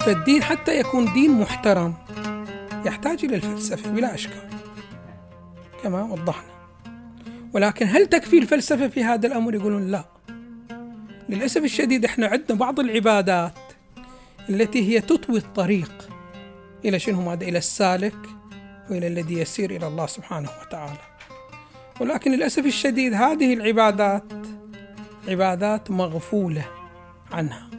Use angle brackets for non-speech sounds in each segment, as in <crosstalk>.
فالدين حتى يكون دين محترم يحتاج إلى الفلسفة بلا أشكال كما وضحنا. ولكن هل تكفي الفلسفة في هذا الأمر؟ يقولون لا. للأسف الشديد إحنا عندنا بعض العبادات التي هي تطوي الطريق إلى شنو؟ ماذا؟ إلى السالك وإلى الذي يسير إلى الله سبحانه وتعالى. ولكن للأسف الشديد هذه العبادات عبادات مغفولة عنها.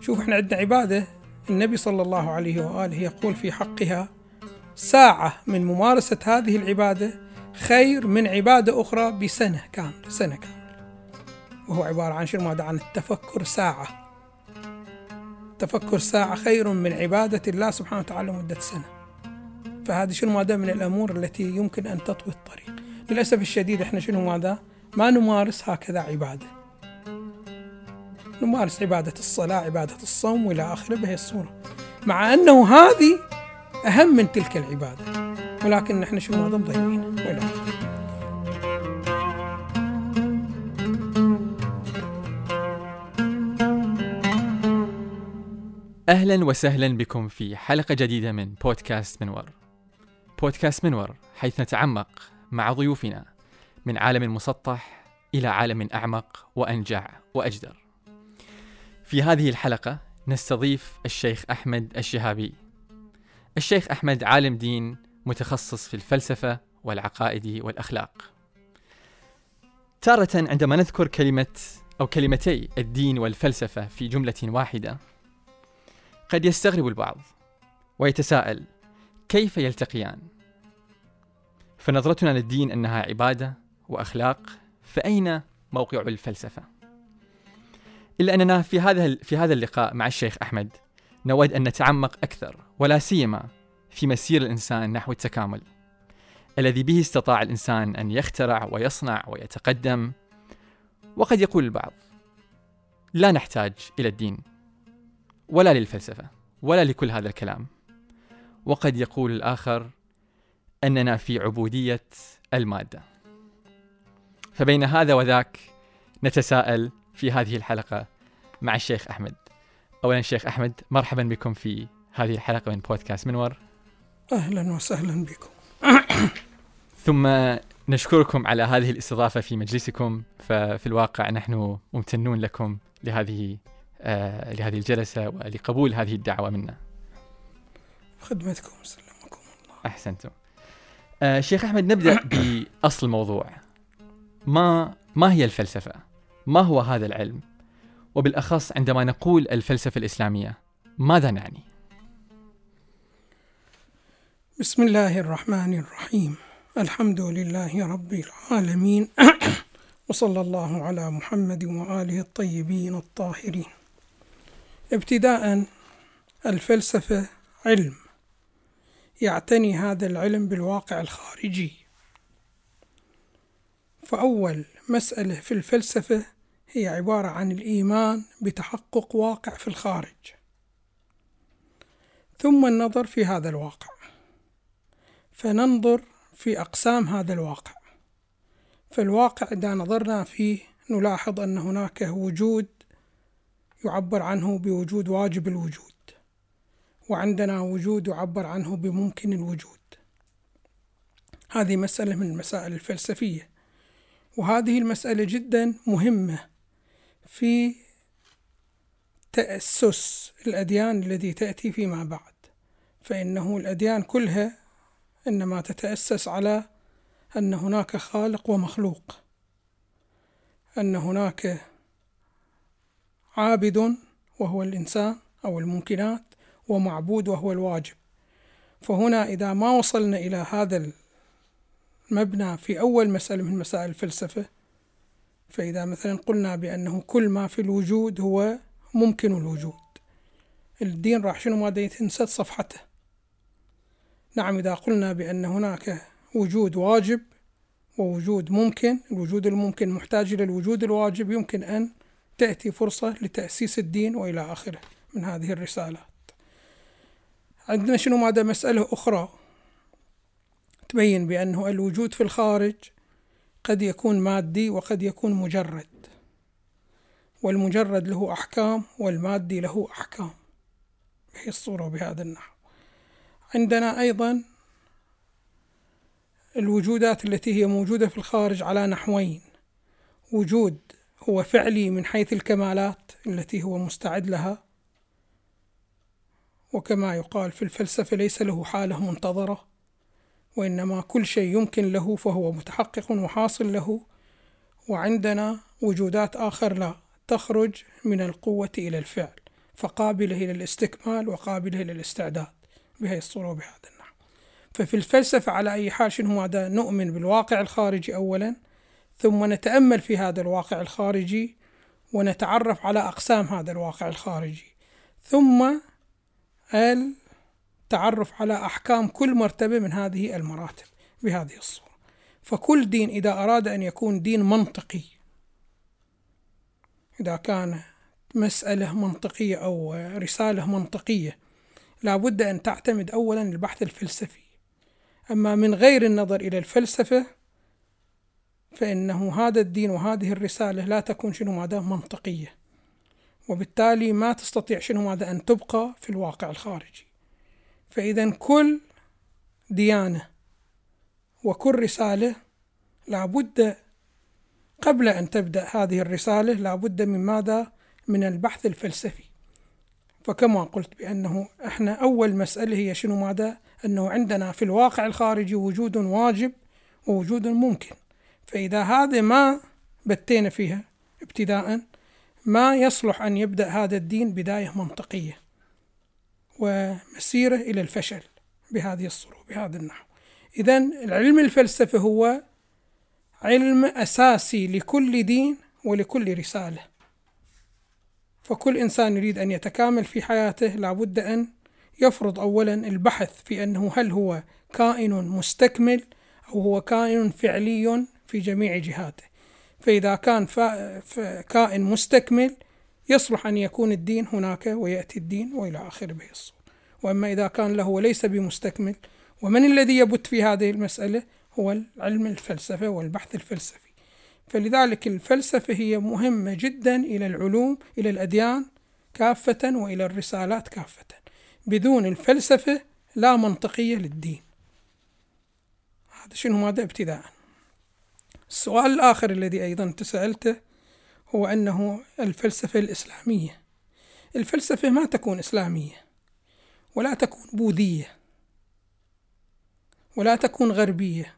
شوف إحنا عندنا عبادة النبي صلى الله عليه وآله يقول في حقها ساعة من ممارسة هذه العبادة خير من عبادة أخرى بسنة كاملة سنة كاملة. وهو عبارة عن شنو؟ عن التفكر ساعة. تفكر ساعة خير من عبادة الله سبحانه وتعالى مدة سنة. فهذه شنو؟ من الأمور التي يمكن أن تطوي الطريق. للأسف الشديد إحنا شنو ماذا؟ ما نمارس هكذا عبادة. نمارس عبادة الصلاة عبادة الصوم وإلى آخره بهي الصورة. مع أنه هذه أهم من تلك العبادة. ولكن نحن شنو ماذا؟ مضيعين وإلى آخره. أهلا وسهلا بكم في حلقة جديدة من بودكاست منور. بودكاست منور حيث نتعمق. مع ضيوفنا من عالم مسطح إلى عالم أعمق وأنجع وأجدر. في هذه الحلقة نستضيف الشيخ أحمد الشهابي. الشيخ أحمد عالم دين متخصص في الفلسفة والعقائد والأخلاق. تارة عندما نذكر كلمة أو كلمتي الدين والفلسفة في جملة واحدة قد يستغرب البعض ويتساءل كيف يلتقيان؟ فنظرتنا للدين أنها عبادة وأخلاق فأين موقع الفلسفة؟ إلا أننا في هذا في هذا اللقاء مع الشيخ أحمد نود أن نتعمق أكثر ولا سيما في مسير الإنسان نحو التكامل الذي به استطاع الإنسان أن يخترع ويصنع ويتقدم وقد يقول البعض لا نحتاج إلى الدين ولا للفلسفة ولا لكل هذا الكلام. وقد يقول الآخر أننا في عبودية المادة. فبين هذا وذاك نتساءل في هذه الحلقة مع الشيخ أحمد. أولا شيخ أحمد مرحبا بكم في هذه الحلقة من بودكاست منور. أهلا وسهلا بكم. <coughs> ثم نشكركم على هذه الاستضافة في مجلسكم ففي الواقع نحن ممتنون لكم لهذه آه، لهذه الجلسة ولقبول هذه الدعوة منا. خدمتكم سلمكم الله. أحسنتم. آه شيخ أحمد نبدأ <coughs> بأصل الموضوع ما ما هي الفلسفة؟ ما هو هذا العلم؟ وبالأخص عندما نقول الفلسفة الإسلامية ماذا نعني؟ بسم الله الرحمن الرحيم الحمد لله رب العالمين <coughs> وصلى الله على محمد وآله الطيبين الطاهرين ابتداء الفلسفة علم يعتني هذا العلم بالواقع الخارجي. فأول مسألة في الفلسفة هي عبارة عن الإيمان بتحقق واقع في الخارج. ثم النظر في هذا الواقع. فننظر في أقسام هذا الواقع. فالواقع إذا نظرنا فيه نلاحظ أن هناك وجود يعبر عنه بوجود واجب الوجود. وعندنا وجود يعبر عنه بممكن الوجود. هذه مسألة من المسائل الفلسفية وهذه المسألة جدا مهمة في تأسس الأديان التي تأتي فيما بعد. فإنه الأديان كلها إنما تتأسس على أن هناك خالق ومخلوق أن هناك عابد وهو الإنسان أو الممكنات ومعبود وهو الواجب. فهنا إذا ما وصلنا إلى هذا المبنى في أول مسألة من مسائل الفلسفة فإذا مثلا قلنا بأنه كل ما في الوجود هو ممكن الوجود. الدين راح شنو ما ينسد صفحته؟ نعم إذا قلنا بأن هناك وجود واجب ووجود ممكن الوجود الممكن محتاج إلى الوجود الواجب يمكن أن تأتي فرصة لتأسيس الدين وإلى آخره. من هذه الرسالات عندنا شنو ماذا مسألة أخرى. تبين بأنه الوجود في الخارج قد يكون مادي وقد يكون مجرد. والمجرد له أحكام والمادي له أحكام. بهي الصورة وبهذا النحو. عندنا أيضا الوجودات التي هي موجودة في الخارج على نحوين. وجود هو فعلي من حيث الكمالات التي هو مستعد لها. وكما يقال في الفلسفة ليس له حالة منتظرة وإنما كل شيء يمكن له فهو متحقق وحاصل له وعندنا وجودات آخر لا تخرج من القوة إلى الفعل فقابلة إلى الاستكمال وقابلة إلى الاستعداد بهذه الصورة وبهذا النحو. ففي الفلسفة على أي حال شنو هذا نؤمن بالواقع الخارجي أولا ثم نتأمل في هذا الواقع الخارجي ونتعرف على أقسام هذا الواقع الخارجي ثم التعرف على أحكام كل مرتبة من هذه المراتب بهذه الصورة. فكل دين إذا أراد أن يكون دين منطقي إذا كان مسألة منطقية أو رسالة منطقية لابد أن تعتمد أولا البحث الفلسفي. أما من غير النظر إلى الفلسفة فإنه هذا الدين وهذه الرسالة لا تكون شنو ماذا منطقية. وبالتالي ما تستطيع شنو ماذا أن تبقى في الواقع الخارجي فإذا كل ديانة وكل رسالة لابد قبل أن تبدأ هذه الرسالة لابد من ماذا؟ من البحث الفلسفي فكما قلت بأنه إحنا أول مسألة هي شنو ماذا؟ أنه عندنا في الواقع الخارجي وجود واجب ووجود ممكن فإذا هذا ما بتينا فيها ابتداء ما يصلح أن يبدأ هذا الدين بداية منطقية ومسيرة إلى الفشل بهذه الصورة بهذا النحو. إذا العلم الفلسفي هو علم أساسي لكل دين ولكل رسالة. فكل إنسان يريد أن يتكامل في حياته لابد أن يفرض أولا البحث في أنه هل هو كائن مستكمل أو هو كائن فعلي في جميع جهاته. فإذا كان كائن مستكمل يصلح أن يكون الدين هناك ويأتي الدين وإلى آخره به الصور وأما إذا كان له وليس بمستكمل ومن الذي يبت في هذه المسألة؟ هو العلم الفلسفة والبحث الفلسفي. فلذلك الفلسفة هي مهمة جدا إلى العلوم إلى الأديان كافة وإلى الرسالات كافة. بدون الفلسفة لا منطقية للدين. هذا شنو ماذا ابتداء؟ السؤال الآخر الذي أيضا تسألته هو أنه الفلسفة الإسلامية الفلسفة ما تكون إسلامية ولا تكون بوذية ولا تكون غربية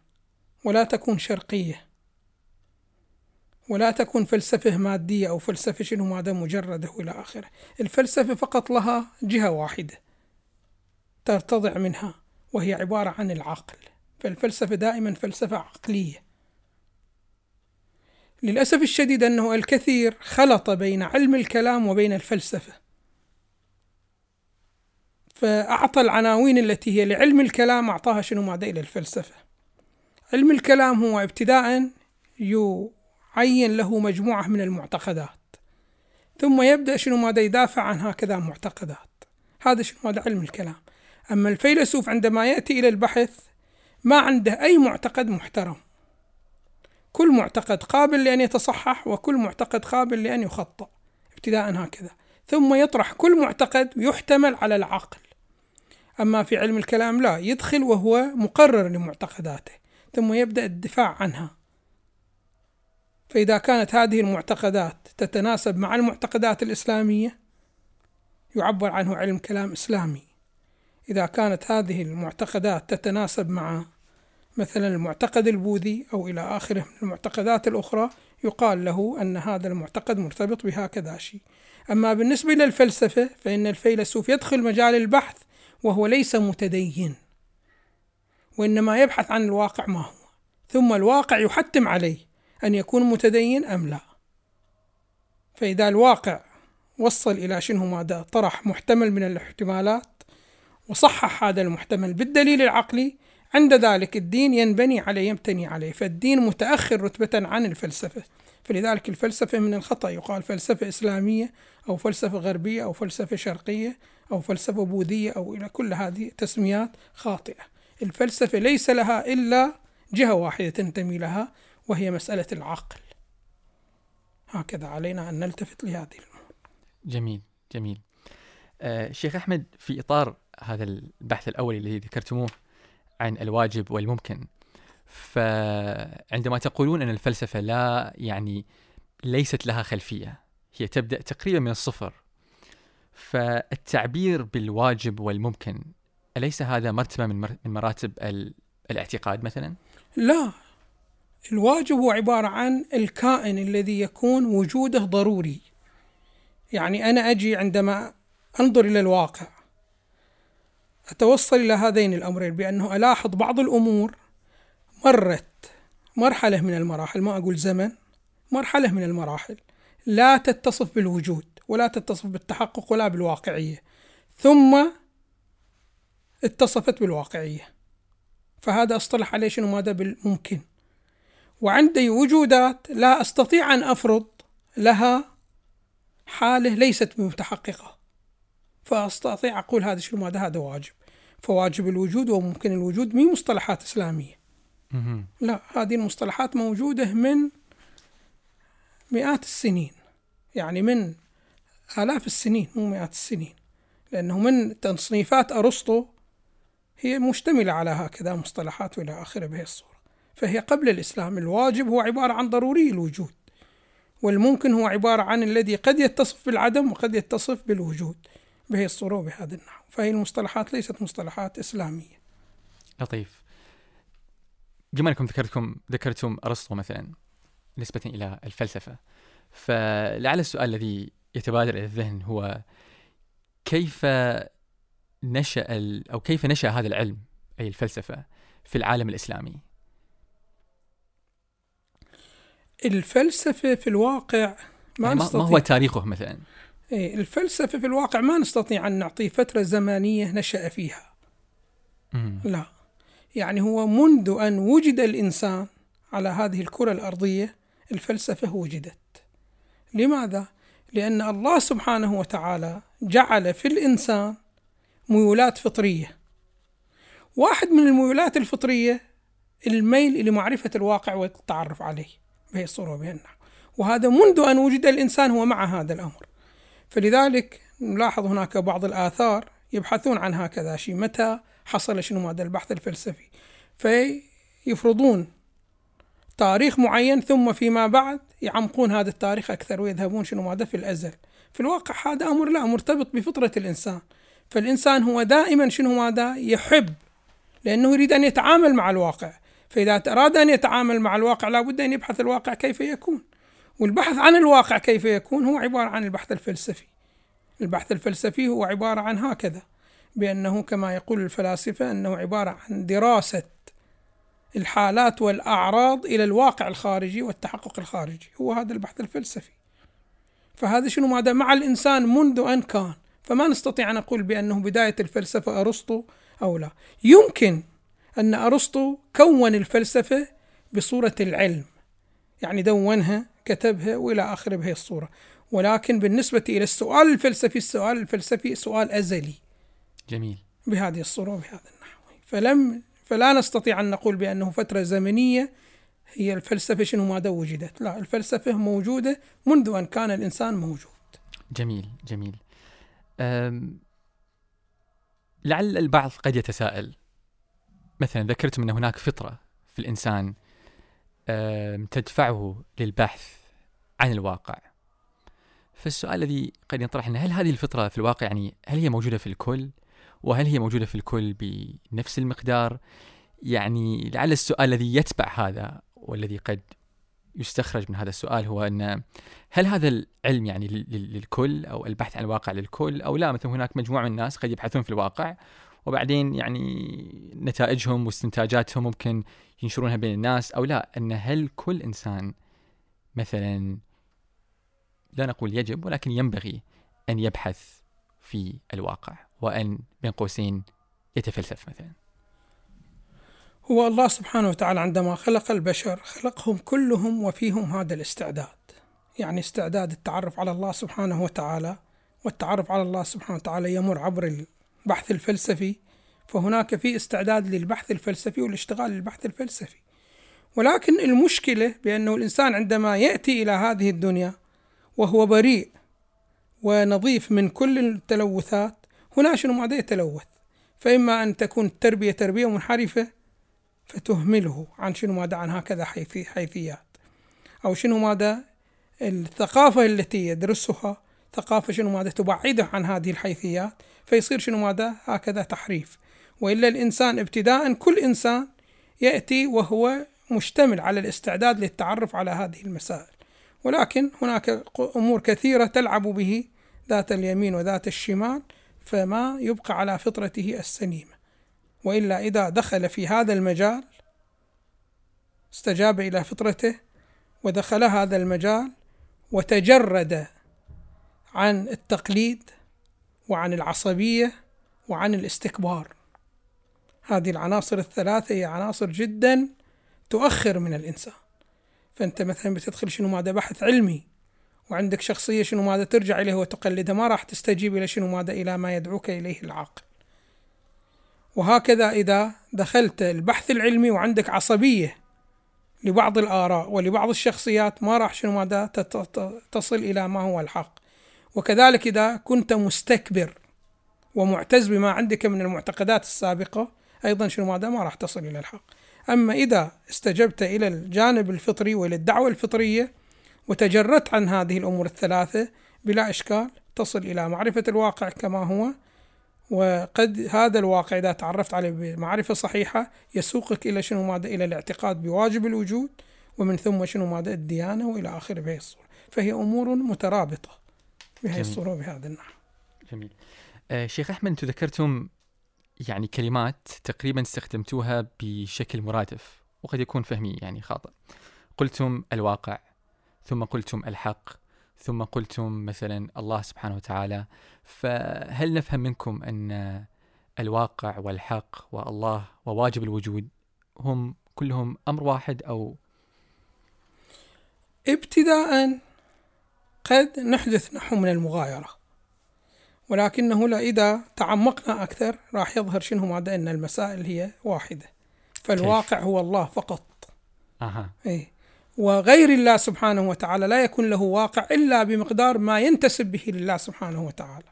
ولا تكون شرقية ولا تكون فلسفة مادية أو فلسفة شنو ماذا مجردة وإلى آخره. الفلسفة فقط لها جهة واحدة ترتضع منها وهي عبارة عن العقل. فالفلسفة دائما فلسفة عقلية. للأسف الشديد أنه الكثير خلط بين علم الكلام وبين الفلسفة. فأعطى العناوين التي هي لعلم الكلام أعطاها شنو ماذا إلى الفلسفة. علم الكلام هو ابتداء يعين له مجموعة من المعتقدات ثم يبدأ شنو ماذا يدافع عن هكذا معتقدات. هذا شنو ماذا؟ علم الكلام. أما الفيلسوف عندما يأتي إلى البحث ما عنده أي معتقد محترم. كل معتقد قابل لأن يتصحح وكل معتقد قابل لأن يخطأ ابتداء هكذا. ثم يطرح كل معتقد يحتمل على العقل. أما في علم الكلام لا يدخل وهو مقرر لمعتقداته ثم يبدأ الدفاع عنها. فإذا كانت هذه المعتقدات تتناسب مع المعتقدات الإسلامية يعبر عنه علم كلام إسلامي. إذا كانت هذه المعتقدات تتناسب مع مثلا المعتقد البوذي أو إلى آخره من المعتقدات الأخرى يقال له أن هذا المعتقد مرتبط بهكذا شيء أما بالنسبة للفلسفة فإن الفيلسوف يدخل مجال البحث وهو ليس متدين وإنما يبحث عن الواقع ما هو ثم الواقع يحتم عليه أن يكون متدين أم لا. فإذا الواقع وصل إلى شنو ماذا طرح محتمل من الاحتمالات وصحح هذا المحتمل بالدليل العقلي عند ذلك الدين ينبني عليه يمتني عليه. فالدين متأخر رتبة عن الفلسفة. فلذلك الفلسفة من الخطأ. يقال فلسفة إسلامية أو فلسفة غربية أو فلسفة شرقية أو فلسفة بوذية أو إلى كل هذه تسميات خاطئة. الفلسفة ليس لها إلا جهة واحدة تنتمي لها وهي مسألة العقل. هكذا علينا أن نلتفت لهذه الأمور جميل جميل. آه شيخ أحمد في إطار هذا البحث الأول الذي ذكرتموه عن الواجب والممكن. فعندما تقولون أن الفلسفة لا يعني ليست لها خلفية هي تبدأ تقريبا من الصفر. فالتعبير بالواجب والممكن أليس هذا مرتبة من مراتب الاعتقاد مثلا؟ لا. الواجب هو عبارة عن الكائن الذي يكون وجوده ضروري. يعني أنا أجي عندما أنظر إلى الواقع. أتوصل إلى هذين الأمرين بأنه ألاحظ بعض الأمور مرت مرحلة من المراحل ما أقول زمن مرحلة من المراحل. لا تتصف بالوجود ولا تتصف بالتحقق ولا بالواقعية. ثم اتصفت بالواقعية. فهذا أصطلح عليه شنو؟ ماذا بالممكن. وعندي وجودات لا أستطيع أن أفرض لها حالة ليست متحققة. فأستطيع أقول هذا شنو؟ ماذا هذا واجب. فواجب الوجود وممكن الوجود مي مصطلحات إسلامية. لا هذه المصطلحات موجودة من مئات السنين. يعني من آلاف السنين مو مئات السنين. لأنه من تصنيفات أرسطو هي مشتملة على هكذا مصطلحات وإلى آخره بهذه الصورة. فهي قبل الإسلام الواجب هو عبارة عن ضروري الوجود والممكن هو عبارة عن الذي قد يتصف بالعدم وقد يتصف بالوجود بهذه الصورة وبهذا النحو. فهي المصطلحات ليست مصطلحات إسلامية. لطيف. بما أنكم ذكرتكم ذكرتم أرسطو مثلا نسبة إلى الفلسفة. فلعل السؤال الذي يتبادر إلى الذهن هو كيف نشأ أو كيف نشأ هذا العلم أي الفلسفة في العالم الإسلامي؟ الفلسفة في الواقع ما يعني ما هو تاريخه مثلا؟ الفلسفة في الواقع ما نستطيع أن نعطيه فترة زمنية نشأ فيها. مم. لا. يعني هو منذ أن وجد الإنسان على هذه الكرة الأرضية الفلسفة وجدت. لماذا؟ لأن الله سبحانه وتعالى جعل في الإنسان ميولات فطرية. واحد من الميولات الفطرية الميل إلى معرفة الواقع والتعرف عليه بهي الصورة وبهي النحو. وهذا منذ أن وجد الإنسان هو مع هذا الأمر. فلذلك نلاحظ هناك بعض الآثار يبحثون عن هكذا شيء متى حصل شنو هذا البحث الفلسفي. فيفرضون تاريخ معين ثم فيما بعد يعمقون هذا التاريخ أكثر ويذهبون شنو ماذا في الأزل. في الواقع هذا أمر لا مرتبط بفطرة الإنسان. فالإنسان هو دائما شنو ماذا يحب لأنه يريد أن يتعامل مع الواقع. فإذا أراد أن يتعامل مع الواقع لابد أن يبحث الواقع كيف يكون. والبحث عن الواقع كيف يكون هو عبارة عن البحث الفلسفي. البحث الفلسفي هو عبارة عن هكذا بأنه كما يقول الفلاسفة أنه عبارة عن دراسة الحالات والأعراض إلى الواقع الخارجي والتحقق الخارجي. هو هذا البحث الفلسفي. فهذا شنو؟ ماذا مع الإنسان منذ أن كان فما نستطيع أن نقول بأنه بداية الفلسفة أرسطو أو لا. يمكن أن أرسطو كون الفلسفة بصورة العلم يعني دونها كتبها وإلى آخره بهذه الصورة. ولكن بالنسبة إلى السؤال الفلسفي السؤال الفلسفي سؤال أزلي. جميل. بهذه الصورة وبهذا النحو. فلم فلا نستطيع أن نقول بأنه فترة زمنية هي الفلسفة شنو ماذا وجدت. لا الفلسفة موجودة منذ أن كان الإنسان موجود. جميل جميل. لعل البعض قد يتساءل. مثلا ذكرتم أن هناك فطرة في الإنسان. تدفعه للبحث عن الواقع. فالسؤال الذي قد ينطرح أن هل هذه الفطرة في الواقع يعني هل هي موجودة في الكل؟ وهل هي موجودة في الكل بنفس المقدار؟ يعني لعل السؤال الذي يتبع هذا والذي قد يستخرج من هذا السؤال هو أن هل هذا العلم يعني للكل أو البحث عن الواقع للكل؟ أو لا مثلا هناك مجموعة من الناس قد يبحثون في الواقع وبعدين يعني نتائجهم واستنتاجاتهم ممكن ينشرونها بين الناس أو لا أن هل كل إنسان مثلا لا نقول يجب ولكن ينبغي أن يبحث في الواقع وأن بين قوسين يتفلسف مثلا؟ هو الله سبحانه وتعالى عندما خلق البشر خلقهم كلهم وفيهم هذا الاستعداد. يعني استعداد التعرف على الله سبحانه وتعالى والتعرف على الله سبحانه وتعالى يمر عبر البحث الفلسفي فهناك في استعداد للبحث الفلسفي والاشتغال للبحث الفلسفي. ولكن المشكلة بأنه الإنسان عندما يأتي إلى هذه الدنيا وهو بريء ونظيف من كل التلوثات هنا شنو ماذا يتلوث؟ فإما أن تكون التربية تربية منحرفة فتهمله عن شنو ماذا عن هكذا حيثي حيثيات. أو شنو ماذا؟ الثقافة التي يدرسها ثقافة شنو ماذا تبعده عن هذه الحيثيات فيصير شنو ماذا؟ هكذا تحريف. وإلا الإنسان ابتداء كل إنسان يأتي وهو مشتمل على الاستعداد للتعرف على هذه المسائل. ولكن هناك أمور كثيرة تلعب به ذات اليمين وذات الشمال فما يبقى على فطرته السليمة. وإلا إذا دخل في هذا المجال استجاب إلى فطرته ودخل هذا المجال وتجرد عن التقليد وعن العصبية وعن الاستكبار. هذه العناصر الثلاثة هي عناصر جدا تؤخر من الإنسان. فأنت مثلا بتدخل شنو ماذا بحث علمي وعندك شخصية شنو ماذا ترجع إليه وتقلدها ما راح تستجيب إلى شنو ماذا إلى ما يدعوك إليه العاقل. وهكذا إذا دخلت البحث العلمي وعندك عصبية لبعض الآراء ولبعض الشخصيات ما راح شنو ماذا تصل إلى ما هو الحق. وكذلك إذا كنت مستكبر ومعتز بما عندك من المعتقدات السابقة أيضا شنو ماذا؟ ما راح تصل إلى الحق. أما إذا استجبت إلى الجانب الفطري وإلى الدعوة الفطرية وتجردت عن هذه الأمور الثلاثة بلا إشكال تصل إلى معرفة الواقع كما هو وقد هذا الواقع إذا تعرفت عليه بمعرفة صحيحة يسوقك إلى شنو ماذا؟ إلى الاعتقاد بواجب الوجود ومن ثم شنو ماذا؟ الديانة وإلى آخره بهذه الصورة. فهي أمور مترابطة بهذه الصورة وبهذا النحو. جميل. آه شيخ أحمد أنتم ذكرتم يعني كلمات تقريبا استخدمتوها بشكل مرادف وقد يكون فهمي يعني خاطئ. قلتم الواقع ثم قلتم الحق ثم قلتم مثلا الله سبحانه وتعالى. فهل نفهم منكم أن الواقع والحق والله وواجب الوجود هم كلهم أمر واحد أو؟ ابتداء قد نحدث نحو من المغايرة. ولكنه لا إذا تعمقنا أكثر راح يظهر شنو ماذا أن المسائل هي واحدة. فالواقع هو الله فقط. أها. إيه. وغير الله سبحانه وتعالى لا يكون له واقع إلا بمقدار ما ينتسب به لله سبحانه وتعالى.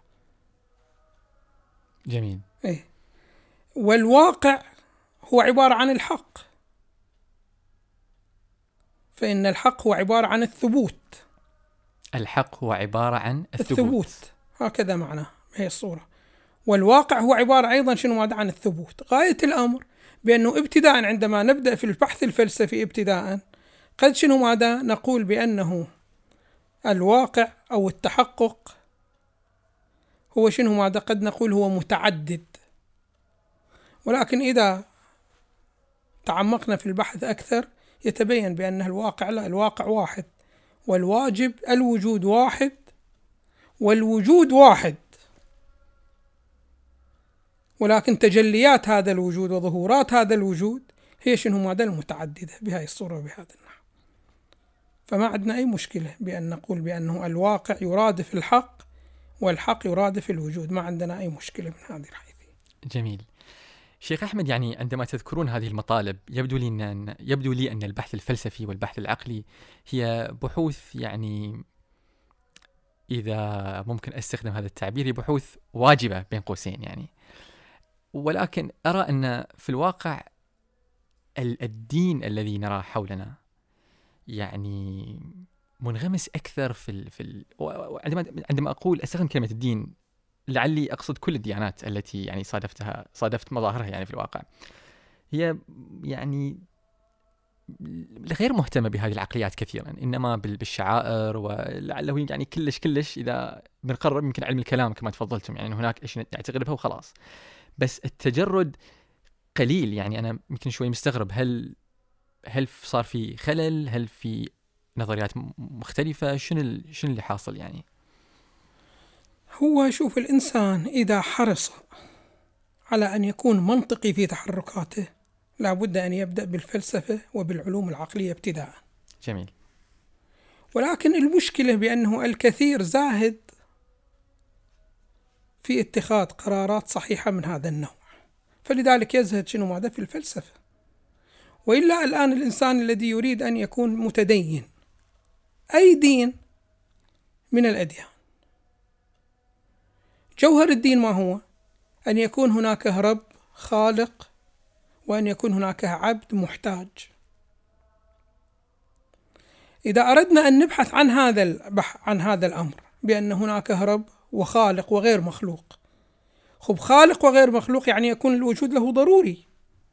جميل. إيه. والواقع هو عبارة عن الحق. فإن الحق هو عبارة عن الثبوت. الحق هو عبارة عن الثبوت, الثبوت. هكذا معناه هي الصورة. والواقع هو عبارة أيضا شنو؟ ماذا عن الثبوت. غاية الأمر بأنه ابتداء عندما نبدأ في البحث الفلسفي ابتداء قد شنو ماذا؟ نقول بأنه الواقع أو التحقق هو شنو ماذا؟ قد نقول هو متعدد. ولكن إذا تعمقنا في البحث أكثر يتبين بأن الواقع لا الواقع واحد والواجب الوجود واحد والوجود واحد. ولكن تجليات هذا الوجود وظهورات هذا الوجود هي شنو ماذا المتعددة بهذه الصورة وبهذا النحو. فما عندنا أي مشكلة بأن نقول بأنه الواقع يرادف الحق والحق يرادف الوجود. ما عندنا أي مشكلة من هذه الحيثية جميل. شيخ أحمد يعني عندما تذكرون هذه المطالب يبدو لي أن يبدو لي أن البحث الفلسفي والبحث العقلي هي بحوث يعني إذا ممكن أستخدم هذا التعبير هي بحوث واجبة بين قوسين يعني. ولكن أرى أن في الواقع الدين الذي نراه حولنا يعني منغمس أكثر في ال في ال عندما عندما أقول أستخدم كلمة الدين لعلي أقصد كل الديانات التي يعني صادفتها صادفت مظاهرها يعني في الواقع. هي يعني غير مهتمة بهذه العقليات كثيرا إنما بالشعائر ولعله يعني كلش كلش إذا بنقرب يمكن علم الكلام كما تفضلتم يعني هناك إيش نعتقد بها وخلاص. بس التجرد قليل يعني أنا يمكن شوي مستغرب هل هل صار في خلل؟ هل في نظريات مختلفة؟ شنو شنو اللي حاصل يعني؟ هو شوف الإنسان إذا حرص على أن يكون منطقي في تحركاته لابد أن يبدأ بالفلسفة وبالعلوم العقلية ابتداء. جميل. ولكن المشكلة بأنه الكثير زاهد في اتخاذ قرارات صحيحة من هذا النوع. فلذلك يزهد شنو ماذا؟ في الفلسفة. وإلا الآن الإنسان الذي يريد أن يكون متدين أي دين؟ من الأديان. جوهر الدين ما هو؟ أن يكون هناك رب خالق وأن يكون هناك عبد محتاج. إذا أردنا أن نبحث عن هذا عن هذا الأمر بأن هناك رب وخالق وغير مخلوق. خب خالق وغير مخلوق يعني يكون الوجود له ضروري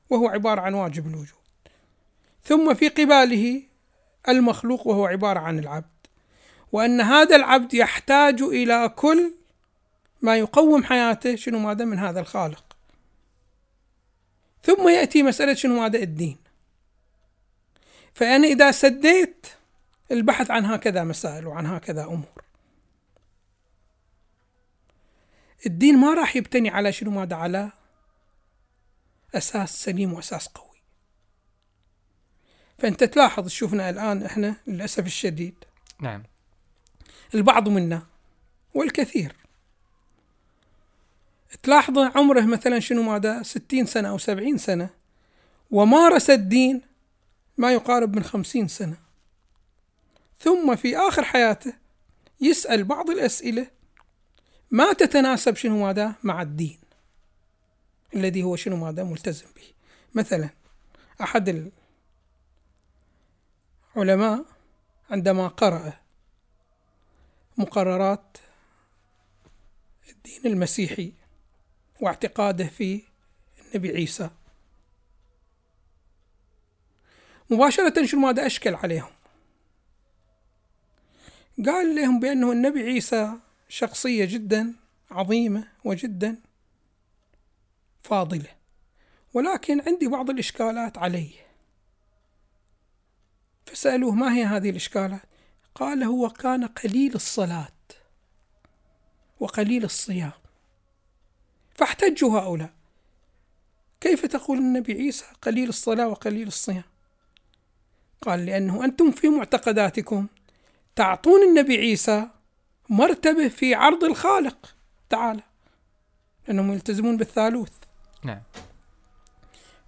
وهو عبارة عن واجب الوجود. ثم في قباله المخلوق وهو عبارة عن العبد. وأن هذا العبد يحتاج إلى كل ما يقوم حياته شنو ماذا من هذا الخالق. ثم يأتي مسألة شنو؟ ماذا الدين. فأنا إذا سديت البحث عن هكذا مسائل وعن هكذا أمور. الدين ما راح يبتني على شنو؟ ماذا على أساس سليم وأساس قوي. فأنت تلاحظ شوفنا الآن إحنا للأسف الشديد. نعم. البعض منا والكثير. تلاحظ عمره مثلا شنو ماذا؟ ستين سنة أو سبعين سنة. ومارس الدين ما يقارب من خمسين سنة. ثم في آخر حياته يسأل بعض الأسئلة ما تتناسب شنو ماذا؟ مع الدين. الذي هو شنو ماذا؟ ملتزم به. مثلا أحد العلماء عندما قرأ مقررات الدين المسيحي واعتقاده في النبي عيسى. مباشرة شنو ماذا أشكل عليهم؟ قال لهم بأنه النبي عيسى شخصية جدا عظيمة وجدا فاضلة ولكن عندي بعض الإشكالات عليه. فسألوه ما هي هذه الإشكالات؟ قال هو كان قليل الصلاة وقليل الصيام. فاحتجوا هؤلاء. كيف تقول النبي عيسى قليل الصلاة وقليل الصيام؟ قال لأنه أنتم في معتقداتكم. تعطون النبي عيسى مرتبة في عرض الخالق. تعالى لأنهم يلتزمون بالثالوث. نعم.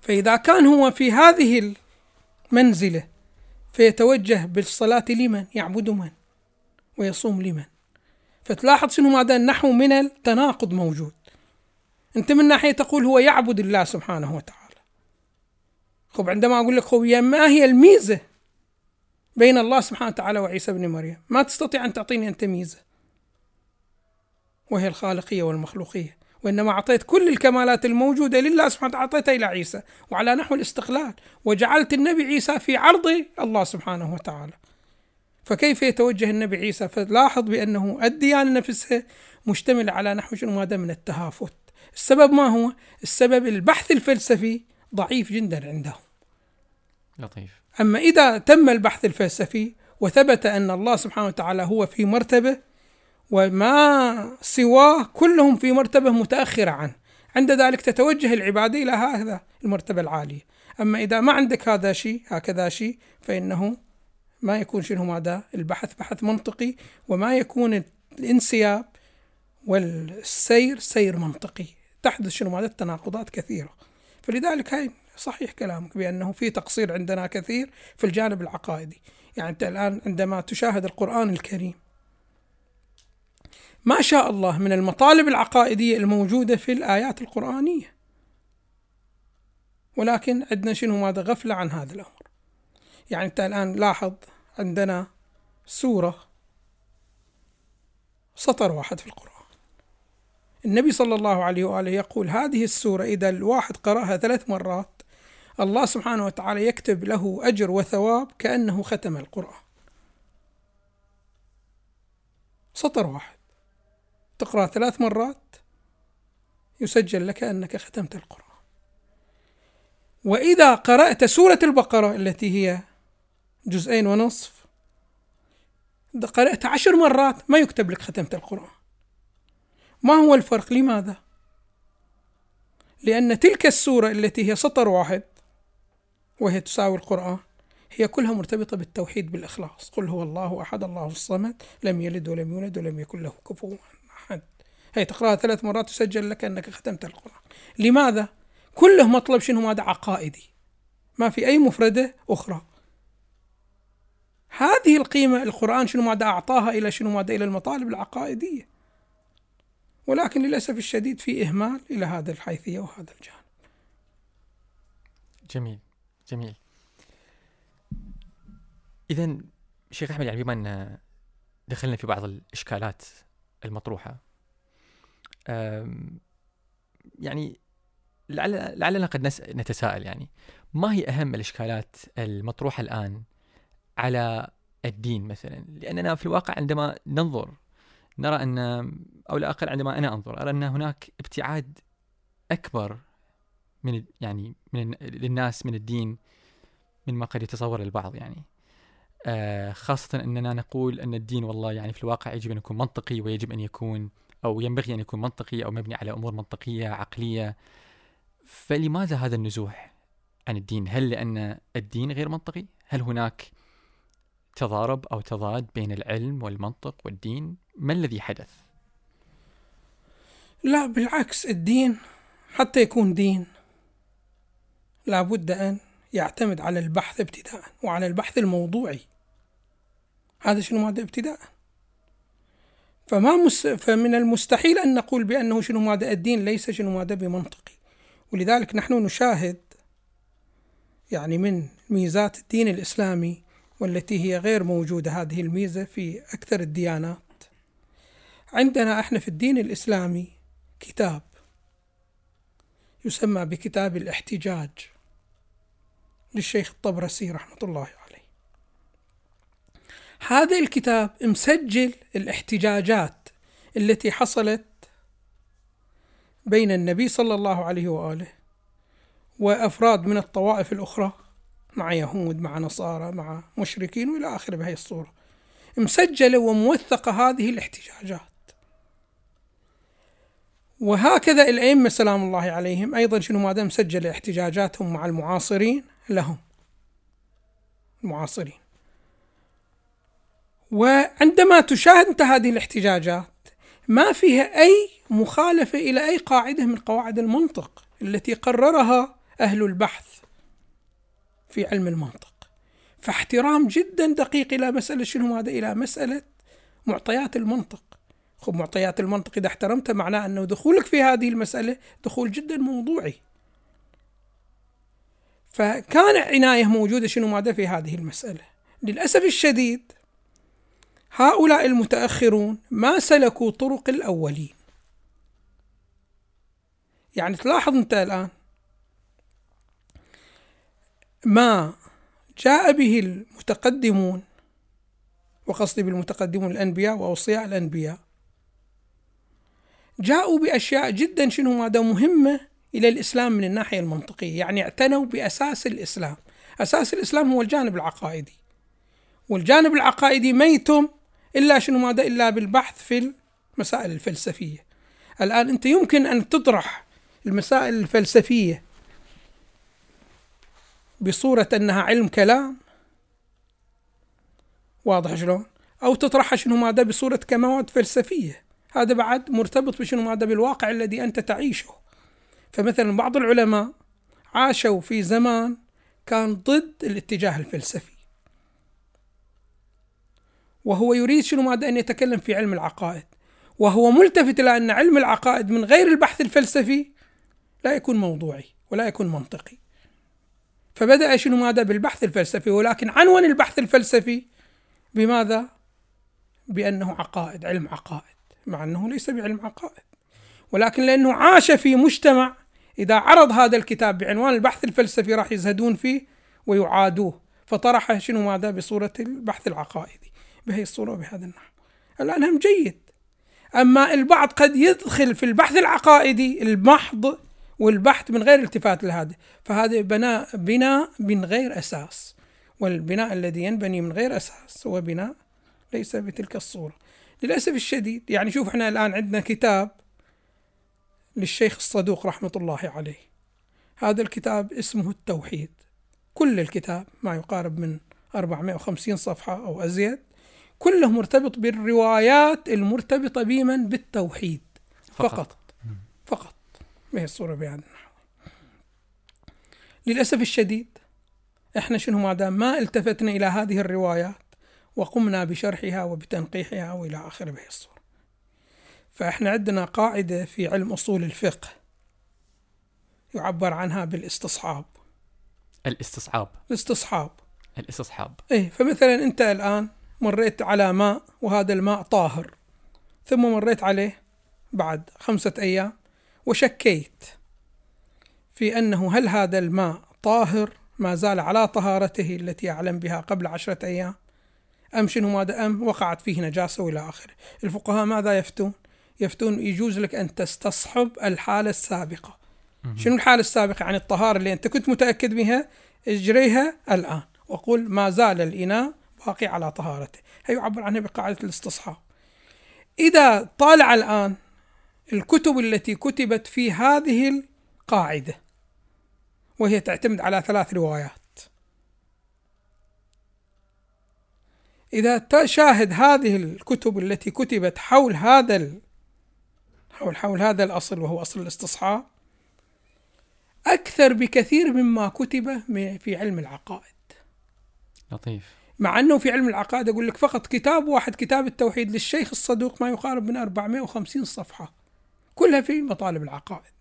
فإذا كان هو في هذه المنزلة فيتوجه بالصلاة لمن؟ يعبد من؟ ويصوم لمن؟ فتلاحظ شنو ماذا؟ النحو من التناقض موجود. أنت من ناحية تقول هو يعبد الله سبحانه وتعالى. خب عندما أقول لك خب ما هي الميزة بين الله سبحانه وتعالى وعيسى بن مريم؟ ما تستطيع أن تعطيني أنت ميزة. وهي الخالقية والمخلوقية. وإنما أعطيت كل الكمالات الموجودة لله سبحانه وتعالى أعطيتها إلى عيسى. وعلى نحو الاستقلال. وجعلت النبي عيسى في عرض الله سبحانه وتعالى. فكيف يتوجه النبي عيسى؟ فلاحظ بأنه الديانة نفسها مشتملة على نحو شنو؟ هذا من التهافت. السبب ما هو؟ السبب البحث الفلسفي ضعيف جدا عندهم. لطيف. أما إذا تم البحث الفلسفي وثبت أن الله سبحانه وتعالى هو في مرتبة وما سواه كلهم في مرتبة متأخرة عنه عند ذلك تتوجه العبادة إلى هذا المرتبة العالية. أما إذا ما عندك هذا شيء هكذا شيء فإنه ما يكون شنو هذا؟ البحث بحث منطقي وما يكون الانسياب والسير سير منطقي. تحدث شنو؟ هذا التناقضات كثيرة. فلذلك هاي صحيح كلامك بأنه في تقصير عندنا كثير في الجانب العقائدي. يعني أنت الآن عندما تشاهد القرآن الكريم ما شاء الله من المطالب العقائدية الموجودة في الآيات القرآنية. ولكن عندنا شنو؟ ماذا؟ غفلة عن هذا الأمر. يعني أنت الآن لاحظ عندنا سورة سطر واحد في القرآن. النبي صلى الله عليه وآله يقول هذه السورة إذا الواحد قرأها ثلاث مرات الله سبحانه وتعالى يكتب له أجر وثواب كأنه ختم القرآن. سطر واحد. تقرأ ثلاث مرات يسجل لك أنك ختمت القرآن. وإذا قرأت سورة البقرة التي هي جزئين ونصف قرأت عشر مرات ما يكتب لك ختمت القرآن. ما هو الفرق؟ لماذا؟ لأن تلك السورة التي هي سطر واحد وهي تساوي القرآن هي كلها مرتبطة بالتوحيد بالإخلاص. قل هو الله أحد الله الصمد لم يلد ولم يولد ولم يكن له كفوا أحد. هي تقرأها ثلاث مرات تسجل لك أنك ختمت القرآن. لماذا؟ كله مطلب شنو؟ ماذا عقائدي. ما في أي مفردة أخرى. هذه القيمة القرآن شنو؟ ماذا أعطاها إلى شنو؟ ماذا إلى المطالب العقائدية. ولكن للأسف الشديد في إهمال إلى هذا الحيثية وهذا الجانب. جميل جميل. إذا شيخ أحمد يعني بما أن دخلنا في بعض الإشكالات المطروحة يعني لعل لعلنا قد نتساءل يعني ما هي أهم الإشكالات المطروحة الآن على الدين مثلا؟ لأننا في الواقع عندما ننظر نرى أن أو لا أقل عندما أنا أنظر أرى أن هناك ابتعاد أكبر من يعني من للناس من الدين مما قد يتصور البعض يعني. آه خاصة أننا نقول أن الدين والله يعني في الواقع يجب أن يكون منطقي ويجب أن يكون أو ينبغي أن يكون منطقي أو مبني على أمور منطقية عقلية. فلماذا هذا النزوح عن الدين؟ هل لأن الدين غير منطقي؟ هل هناك تضارب أو تضاد بين العلم والمنطق والدين ما الذي حدث؟ لا بالعكس الدين حتى يكون دين لابد أن يعتمد على البحث ابتداء وعلى البحث الموضوعي. هذا شنو ماذا ابتداء؟ فما مس... فمن المستحيل أن نقول بأنه شنو ماذا الدين ليس شنو ماذا بمنطقي. ولذلك نحن نشاهد يعني من ميزات الدين الإسلامي والتي هي غير موجودة هذه الميزة في أكثر الديانات. عندنا إحنا في الدين الإسلامي كتاب يسمى بكتاب الاحتجاج للشيخ الطبرسي رحمة الله عليه. هذا الكتاب مسجل الاحتجاجات التي حصلت بين النبي صلى الله عليه وآله وأفراد من الطوائف الأخرى. مع يهود مع نصارى مع مشركين وإلى آخره بهذه الصورة. مسجلة وموثقة هذه الاحتجاجات. وهكذا الأئمة سلام الله عليهم. أيضا شنو ما دام مسجلة احتجاجاتهم مع المعاصرين لهم. المعاصرين. وعندما تشاهد أنت هذه الاحتجاجات ما فيها أي مخالفة إلى أي قاعدة من قواعد المنطق التي قررها أهل البحث. في علم المنطق. فاحترام جدا دقيق إلى مسألة شنو هذا؟ إلى مسألة معطيات المنطق. خب معطيات المنطق إذا احترمتها معناه أنه دخولك في هذه المسألة دخول جدا موضوعي. فكان عناية موجودة شنو ماذا في هذه المسألة. للأسف الشديد هؤلاء المتأخرون ما سلكوا طرق الأولين. يعني تلاحظ أنت الآن ما جاء به المتقدمون وقصدي بالمتقدمون الأنبياء وأوصياء الأنبياء. جاءوا بأشياء جدا شنو؟ ماذا مهمة إلى الإسلام من الناحية المنطقية يعني اعتنوا بأساس الإسلام. أساس الإسلام هو الجانب العقائدي. والجانب العقائدي ما يتم إلا شنو؟ ماذا إلا بالبحث في المسائل الفلسفية. الآن أنت يمكن أن تطرح المسائل الفلسفية بصورة أنها علم كلام. واضح شلون؟ أو تطرحها شنو ماذا بصورة كمواد فلسفية. هذا بعد مرتبط بشنو ماذا بالواقع الذي أنت تعيشه. فمثلا بعض العلماء عاشوا في زمان كان ضد الاتجاه الفلسفي. وهو يريد شنو ماذا أن يتكلم في علم العقائد. وهو ملتفت إلى أن علم العقائد من غير البحث الفلسفي لا يكون موضوعي ولا يكون منطقي. فبدأ شنو ماذا بالبحث الفلسفي ولكن عنون البحث الفلسفي بماذا؟ بأنه عقائد علم عقائد مع أنه ليس بعلم عقائد. ولكن لأنه عاش في مجتمع إذا عرض هذا الكتاب بعنوان البحث الفلسفي راح يزهدون فيه ويعادوه. فطرح شنو ماذا؟ بصورة البحث العقائدي بهي الصورة وبهذا النحو. الآن هم جيد. أما البعض قد يدخل في البحث العقائدي المحض والبحث من غير التفات لهذا. فهذا بناء بناء من غير أساس. والبناء الذي ينبني من غير أساس هو بناء ليس بتلك الصورة. للأسف الشديد يعني شوف إحنا الآن عندنا كتاب للشيخ الصدوق رحمة الله عليه. هذا الكتاب اسمه التوحيد. كل الكتاب ما يقارب من 450 صفحة أو أزيد كله مرتبط بالروايات المرتبطة بمن؟ بالتوحيد. فقط فقط, فقط. ما هي الصورة بهذا النحو للأسف الشديد إحنا شنو ما دام ما التفتنا إلى هذه الروايات وقمنا بشرحها وبتنقيحها وإلى اخره بهي الصورة. فإحنا عندنا قاعدة في علم أصول الفقه يعبر عنها بالاستصحاب. الاستصحاب الاستصحاب. الاستصحاب. إيه فمثلا أنت الآن مريت على ماء وهذا الماء طاهر ثم مريت عليه بعد خمسة أيام وشكيت في أنه هل هذا الماء طاهر؟ ما زال على طهارته التي أعلم بها قبل عشرة أيام. أم شنو ماذا أم؟ وقعت فيه نجاسة وإلى آخره. الفقهاء ماذا يفتون؟ يفتون يجوز لك أن تستصحب الحالة السابقة. شنو الحالة السابقة؟ عن الطهارة اللي أنت كنت متأكد بها اجريها الآن. وقل ما زال الإناء باقي على طهارته. هي يعبر عنها بقاعدة الاستصحاب. إذا طالع الآن الكتب التي كتبت في هذه القاعدة وهي تعتمد على ثلاث روايات. إذا تشاهد هذه الكتب التي كتبت حول هذا. حول حول هذا الأصل وهو أصل الاستصحاب أكثر بكثير مما كتب في علم العقائد. لطيف. مع أنه في علم العقائد أقول لك فقط كتاب واحد كتاب التوحيد للشيخ الصدوق ما يقارب من 450 صفحة. كلها في مطالب العقائد.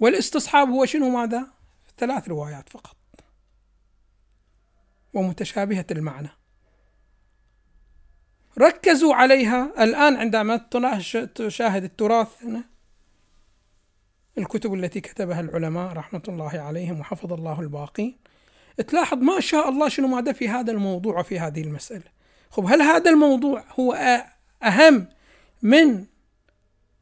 والاستصحاب هو شنو ماذا؟ ثلاث روايات فقط. ومتشابهة المعنى. ركزوا عليها الآن عندما تشاهد التراث. هنا. الكتب التي كتبها العلماء رحمة الله عليهم وحفظ الله الباقين. تلاحظ ما شاء الله شنو ماذا في هذا الموضوع وفي هذه المسألة. خب هل هذا الموضوع هو أهم من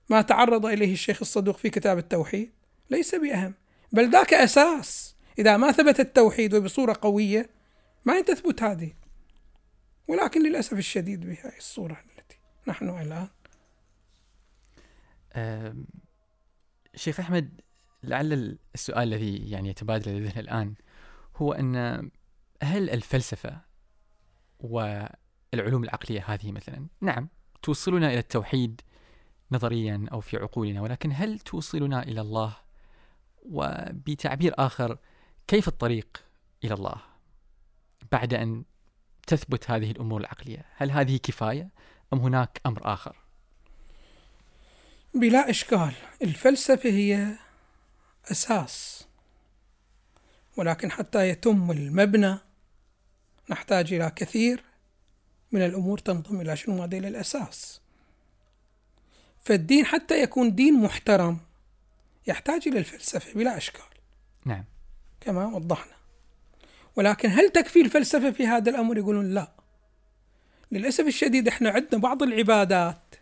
ما تعرض إليه الشيخ الصدوق في كتاب التوحيد. ليس بأهم بل ذاك أساس. إذا ما ثبت التوحيد وبصورة قوية ما تثبت هذه. ولكن للأسف الشديد بهذه الصورة التي نحن الآن. شيخ أحمد لعل السؤال الذي يعني يتبادل لدينا الآن هو أن هل الفلسفة والعلوم العقلية هذه مثلا نعم توصلنا إلى التوحيد نظريا أو في عقولنا ولكن هل توصلنا إلى الله؟ وبتعبير آخر كيف الطريق إلى الله بعد أن تثبت هذه الأمور العقلية؟ هل هذه كفاية أم هناك أمر آخر؟ بلا إشكال الفلسفة هي أساس ولكن حتى يتم المبنى نحتاج إلى كثير من الأمور تنضم إلى شنو هذا إلى الأساس. فالدين حتى يكون دين محترم يحتاج إلى الفلسفة بلا أشكال. نعم. كما وضحنا. ولكن هل تكفي الفلسفة في هذا الأمر؟ يقولون لا. للأسف الشديد إحنا عندنا بعض العبادات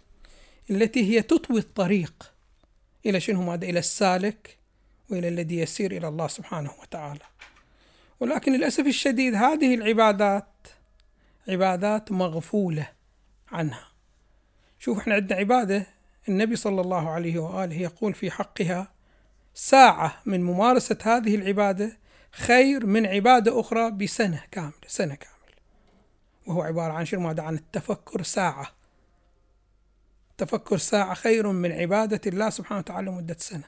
التي هي تطوي الطريق إلى شنو؟ ماذا؟ إلى السالك وإلى الذي يسير إلى الله سبحانه وتعالى. ولكن للأسف الشديد هذه العبادات عبادات مغفولة عنها. شوف إحنا عندنا عبادة النبي صلى الله عليه وآله يقول في حقها ساعة من ممارسة هذه العبادة خير من عبادة أخرى بسنة كاملة سنة كاملة. وهو عبارة عن شنو؟ ماذا عن التفكر ساعة. تفكر ساعة خير من عبادة الله سبحانه وتعالى مدة سنة.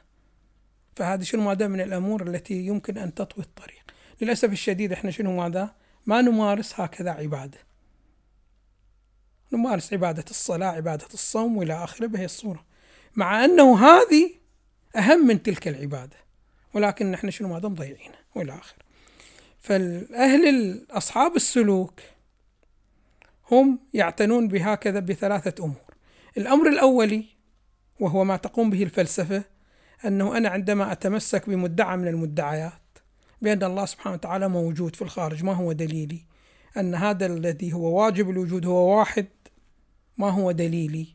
فهذه شنو؟ ماذا من الأمور التي يمكن أن تطوي الطريق. للأسف الشديد إحنا شنو ماذا؟ ما نمارس هكذا عبادة. نمارس عبادة الصلاة عبادة الصوم وإلى آخره. بهي الصورة. مع أنه هذه أهم من تلك العبادة. ولكن نحن شنو ماذا مضيعينها وإلى آخره. فالأهل أصحاب السلوك هم يعتنون بهكذا بثلاثة أمور. الأمر الأولي وهو ما تقوم به الفلسفة أنه أنا عندما أتمسك بمدعى من المدعيات بأن الله سبحانه وتعالى موجود في الخارج ما هو دليلي؟ أن هذا الذي هو واجب الوجود هو واحد. ما هو دليلي؟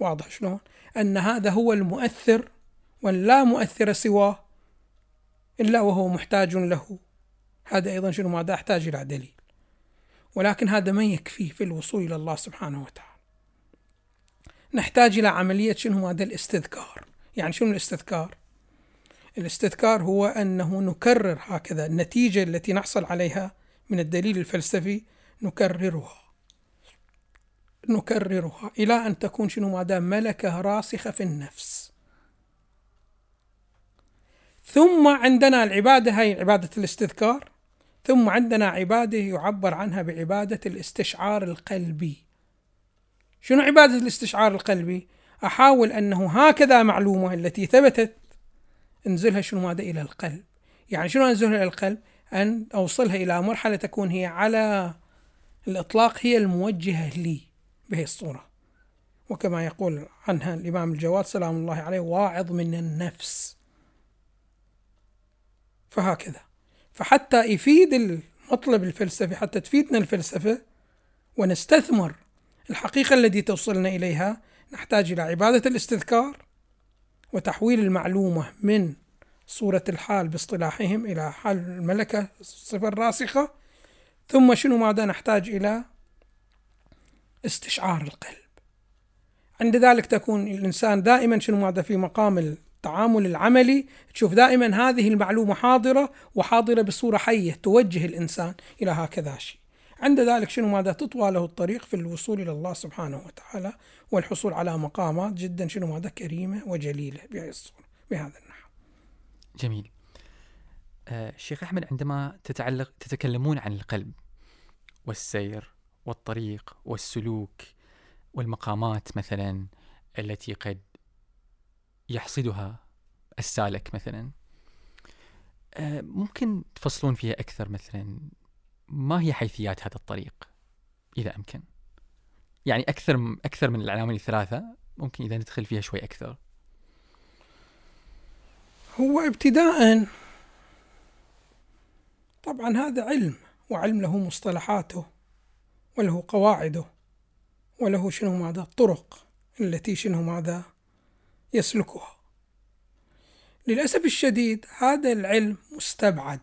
واضح شلون؟ أن هذا هو المؤثر ولا مؤثر سواه إلا وهو محتاج له. هذا أيضا شنو؟ ماذا أحتاج إلى دليل. ولكن هذا ما يكفي في الوصول إلى الله سبحانه وتعالى. نحتاج إلى عملية شنو؟ هذا الاستذكار. يعني شنو الاستذكار؟ الاستذكار هو أنه نكرر هكذا النتيجة التي نحصل عليها من الدليل الفلسفي نكررها. نكررها إلى أن تكون شنو ما دام ملكة راسخة في النفس. ثم عندنا العبادة هي عبادة الاستذكار. ثم عندنا عبادة يعبر عنها بعبادة الاستشعار القلبي. شنو عبادة الاستشعار القلبي؟ أحاول أنه هكذا معلومة التي ثبتت أنزلها شنو ماذا إلى القلب. يعني شنو أنزلها إلى القلب؟ أن أوصلها إلى مرحلة تكون هي على الإطلاق هي الموجهة لي. بهي الصورة. وكما يقول عنها الإمام الجواد سلام الله عليه واعظ من النفس. فهكذا. فحتى يفيد المطلب الفلسفي حتى تفيدنا الفلسفة ونستثمر الحقيقة التي توصلنا إليها نحتاج إلى عبادة الاستذكار وتحويل المعلومة من صورة الحال باصطلاحهم إلى حال الملكة الصفة الراسخة ثم شنو ماذا نحتاج إلى؟ استشعار القلب. عند ذلك تكون الإنسان دائما شنو ماذا في مقام التعامل العملي؟ تشوف دائما هذه المعلومة حاضرة وحاضرة بصورة حية توجه الإنسان إلى هكذا شيء. عند ذلك شنو ماذا تطوى له الطريق في الوصول إلى الله سبحانه وتعالى والحصول على مقامات جدا شنو ماذا كريمة وجليلة الصورة بهذا النحو. جميل. آه شيخ أحمد عندما تتعلق تتكلمون عن القلب والسير والطريق والسلوك والمقامات مثلا التي قد يحصدها السالك مثلا. آه، ممكن تفصلون فيها أكثر مثلا ما هي حيثيات هذا الطريق إذا أمكن؟ يعني أكثر أكثر من العوامل الثلاثة ممكن إذا ندخل فيها شوي أكثر. هو ابتداء طبعا هذا علم وعلم له مصطلحاته. وله قواعده وله شنو ماذا الطرق التي شنو ماذا يسلكها. للأسف الشديد هذا العلم مستبعد.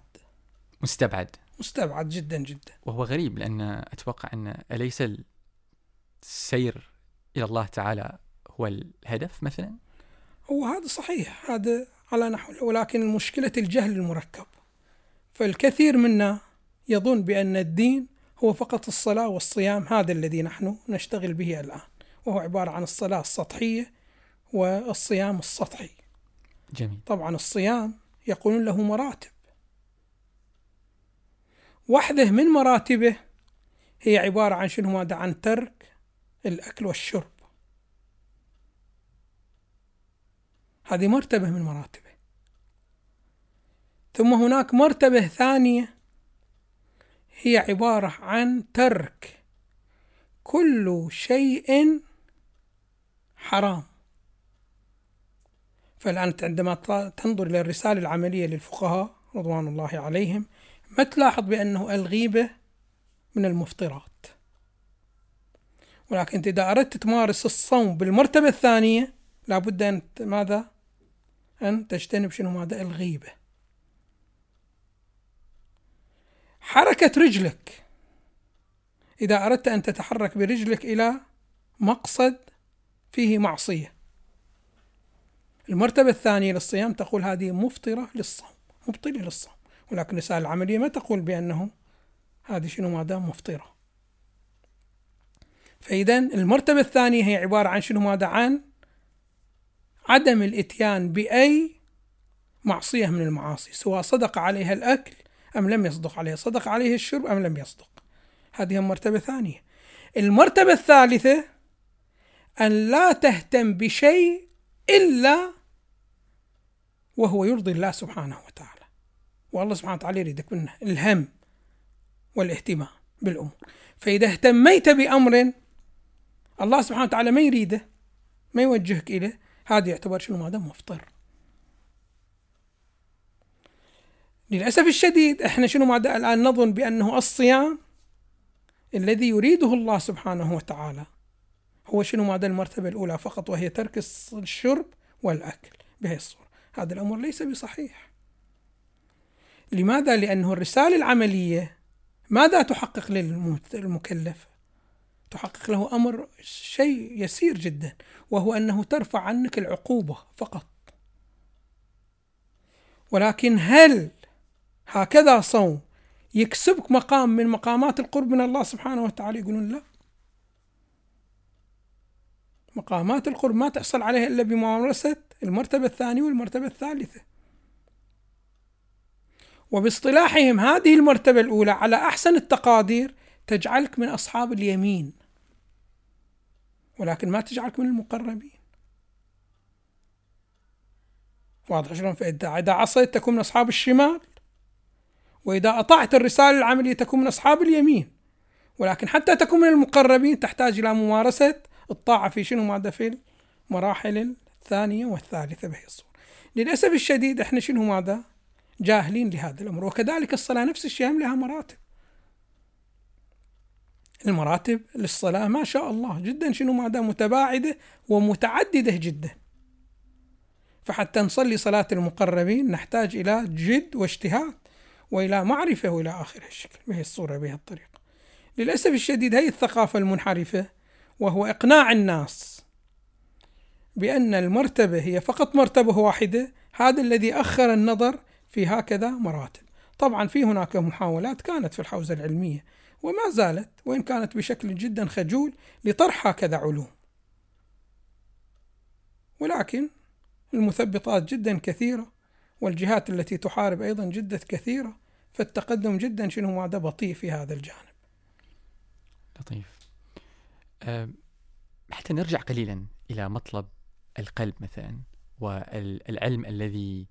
مستبعد. مستبعد جدا جدا. وهو غريب لأن أتوقع أن أليس السير إلى الله تعالى هو الهدف مثلا؟ هو هذا صحيح هذا على نحو ولكن مشكلة الجهل المركب. فالكثير منا يظن بأن الدين هو فقط الصلاة والصيام هذا الذي نحن نشتغل به الآن وهو عبارة عن الصلاة السطحية والصيام السطحي. جميل. طبعا الصيام يقولون له مراتب. واحدة من مراتبه هي عبارة عن شنو؟ ماذا؟ عن ترك الأكل والشرب. هذه مرتبة من مراتبه. ثم هناك مرتبة ثانية هي عبارة عن ترك. كل شيء حرام. فالآن عندما تنظر إلى الرسالة العملية للفقهاء رضوان الله عليهم ما تلاحظ بأنه الغيبة من المفطرات. ولكن إذا أردت تمارس الصوم بالمرتبة الثانية لابد أن ماذا؟ أن تجتنب شنو؟ ماذا؟ الغيبة. حركة رجلك. إذا أردت أن تتحرك برجلك إلى مقصد فيه معصية. المرتبة الثانية للصيام تقول هذه مفطرة للصوم مبطلة للصوم. ولكن الرسالة العملية ما تقول بأنه هذه شنو ماذا مفطرة. فإذا المرتبة الثانية هي عبارة عن شنو ماذا عن عدم الإتيان بأي معصية من المعاصي سواء صدق عليها الأكل أم لم يصدق عليها صدق عليه الشرب أم لم يصدق؟ هذه المرتبة الثانية المرتبة الثالثة أن لا تهتم بشيء إلا وهو يرضي الله سبحانه وتعالى. والله سبحانه وتعالى يريدك منه الهم والاهتمام بالأمور. فإذا اهتميت بأمر الله سبحانه وتعالى ما يريده ما يوجهك إليه هذا يعتبر شنو؟ ماذا مفطر. للأسف الشديد إحنا شنو ماذا الآن نظن بأنه الصيام الذي يريده الله سبحانه وتعالى هو شنو ماذا المرتبة الأولى فقط وهي ترك الشرب والأكل بهي الصورة هذا الأمر ليس بصحيح لماذا؟ لأنه الرسالة العملية ماذا تحقق للمكلف؟ تحقق له أمر شيء يسير جدا وهو أنه ترفع عنك العقوبة فقط ولكن هل هكذا صوم. يكسبك مقام من مقامات القرب من الله سبحانه وتعالى. يقولون لا. مقامات القرب ما تحصل عليها إلا بممارسة المرتبة الثانية والمرتبة الثالثة. وباصطلاحهم هذه المرتبة الأولى على أحسن التقادير تجعلك من أصحاب اليمين. ولكن ما تجعلك من المقربين. واضح شلون؟ فإذا إذا عصيت تكون من أصحاب الشمال. وإذا أطعت الرسالة العملية تكون من أصحاب اليمين. ولكن حتى تكون من المقربين تحتاج إلى ممارسة الطاعة في شنو ماذا في المراحل الثانية والثالثة بهي الصورة للأسف الشديد إحنا شنو ماذا جاهلين لهذا الأمر. وكذلك الصلاة نفس الشيء هم لها مراتب. المراتب للصلاة ما شاء الله جدا شنو ماذا متباعدة ومتعددة جدا. فحتى نصلي صلاة المقربين نحتاج إلى جد واجتهاد. وإلى معرفة وإلى آخر الشكل. بهي الصورة بهي الطريقة. للأسف الشديد هي الثقافة المنحرفة وهو إقناع الناس بأن المرتبة هي فقط مرتبة واحدة هذا الذي أخر النظر في هكذا مراتب. طبعا في هناك محاولات كانت في الحوزة العلمية وما زالت وإن كانت بشكل جدا خجول لطرح هكذا علوم. ولكن المثبطات جدا كثيرة والجهات التي تحارب أيضا جدا كثيرة فالتقدم جدا شنو ماذا بطيء في هذا الجانب. لطيف. أه حتى نرجع قليلا إلى مطلب القلب مثلا والعلم الذي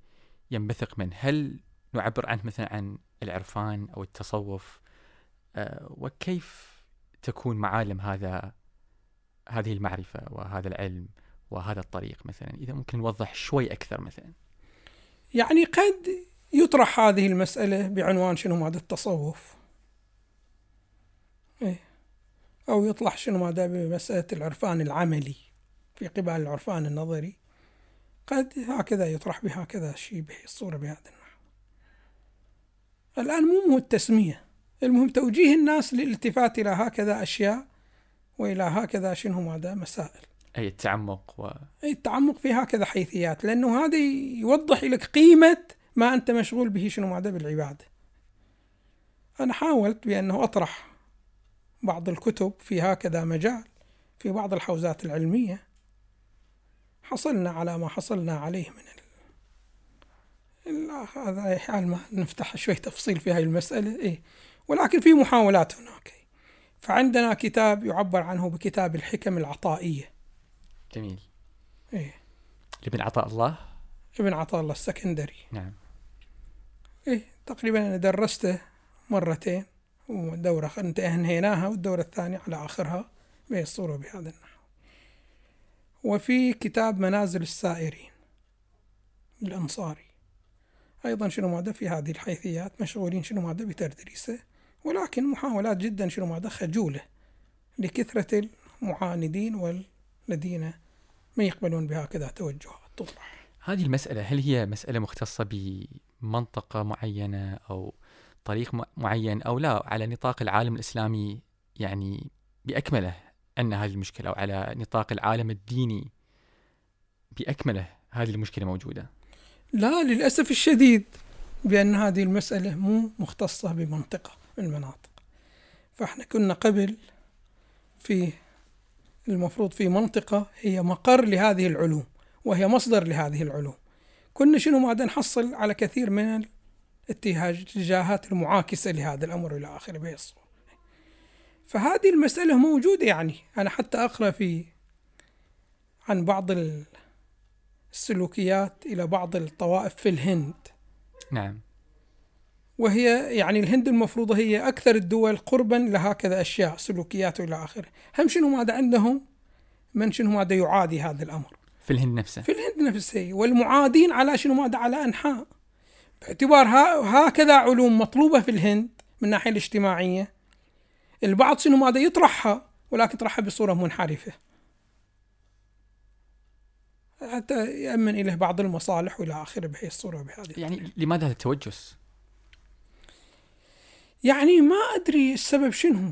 ينبثق منه. هل نعبر عنه مثلا عن العرفان أو التصوف؟ أه وكيف تكون معالم هذا هذه المعرفة وهذا العلم وهذا الطريق مثلا؟ إذا ممكن نوضح شوي أكثر مثلا. يعني قد يطرح هذه المسألة بعنوان شنو ماذا التصوف؟ إيه. أو يطلع شنو ماذا بمسألة العرفان العملي في قبال العرفان النظري. قد هكذا يطرح بهكذا شيء بهي الصورة بهذا النحو. الآن مو مو التسمية. المهم توجيه الناس للالتفات إلى هكذا أشياء وإلى هكذا شنو ماذا مسائل. أي التعمق و... أي التعمق في هكذا حيثيات لأنه هذا يوضح لك قيمة ما أنت مشغول به شنو ماذا بالعبادة أنا حاولت بأنه أطرح بعض الكتب في هكذا مجال في بعض الحوزات العلمية. حصلنا على ما حصلنا عليه من ال... هذا حال ما نفتح شوي تفصيل في هاي المسألة إيه. ولكن في محاولات هناك. فعندنا كتاب يعبر عنه بكتاب الحكم العطائية. جميل. إيه. لابن عطاء الله؟ ابن عطاء الله السكندري. نعم. إيه تقريبا أنا درسته مرتين ودورة انهيناها والدورة الثانية على آخرها بهي الصورة بهذا النحو. وفي كتاب منازل السائرين الأنصاري. أيضا شنو ماذا في هذه الحيثيات؟ مشغولين شنو ماذا بتدريسه؟ ولكن محاولات جدا شنو ماذا خجولة لكثرة المعاندين والذين ما يقبلون بهكذا توجهات تطرح هذه المسألة هل هي مسألة مختصة بمنطقة معينة أو طريق معين أو لا؟ على نطاق العالم الإسلامي يعني بأكمله أن هذه المشكلة أو على نطاق العالم الديني بأكمله هذه المشكلة موجودة؟ لا للأسف الشديد بأن هذه المسألة مو مختصة بمنطقة من المناطق. فإحنا كنا قبل في المفروض في منطقة هي مقر لهذه العلوم وهي مصدر لهذه العلوم. كنا شنو ما نحصل على كثير من الاتجاهات المعاكسة لهذا الأمر إلى آخره بهي الصورة فهذه المسألة موجودة يعني. أنا حتى أقرأ في عن بعض السلوكيات إلى بعض الطوائف في الهند. نعم. وهي يعني الهند المفروض هي أكثر الدول قربا لهكذا أشياء سلوكيات إلى آخره. هم شنو ماذا عندهم؟ من شنو ماذا يعادي هذا الأمر؟ في الهند نفسه. في الهند نفسه. والمعادين على شنو ماذا؟ على أنحاء. باعتبار هكذا علوم مطلوبة في الهند من الناحية الاجتماعية. البعض شنو ماذا؟ يطرحها ولكن يطرحها بصورة منحرفة. حتى يأمن إليه بعض المصالح وإلى آخره بهي الصورة بهذه يعني لماذا هذا التوجس؟ يعني ما أدري السبب شنو.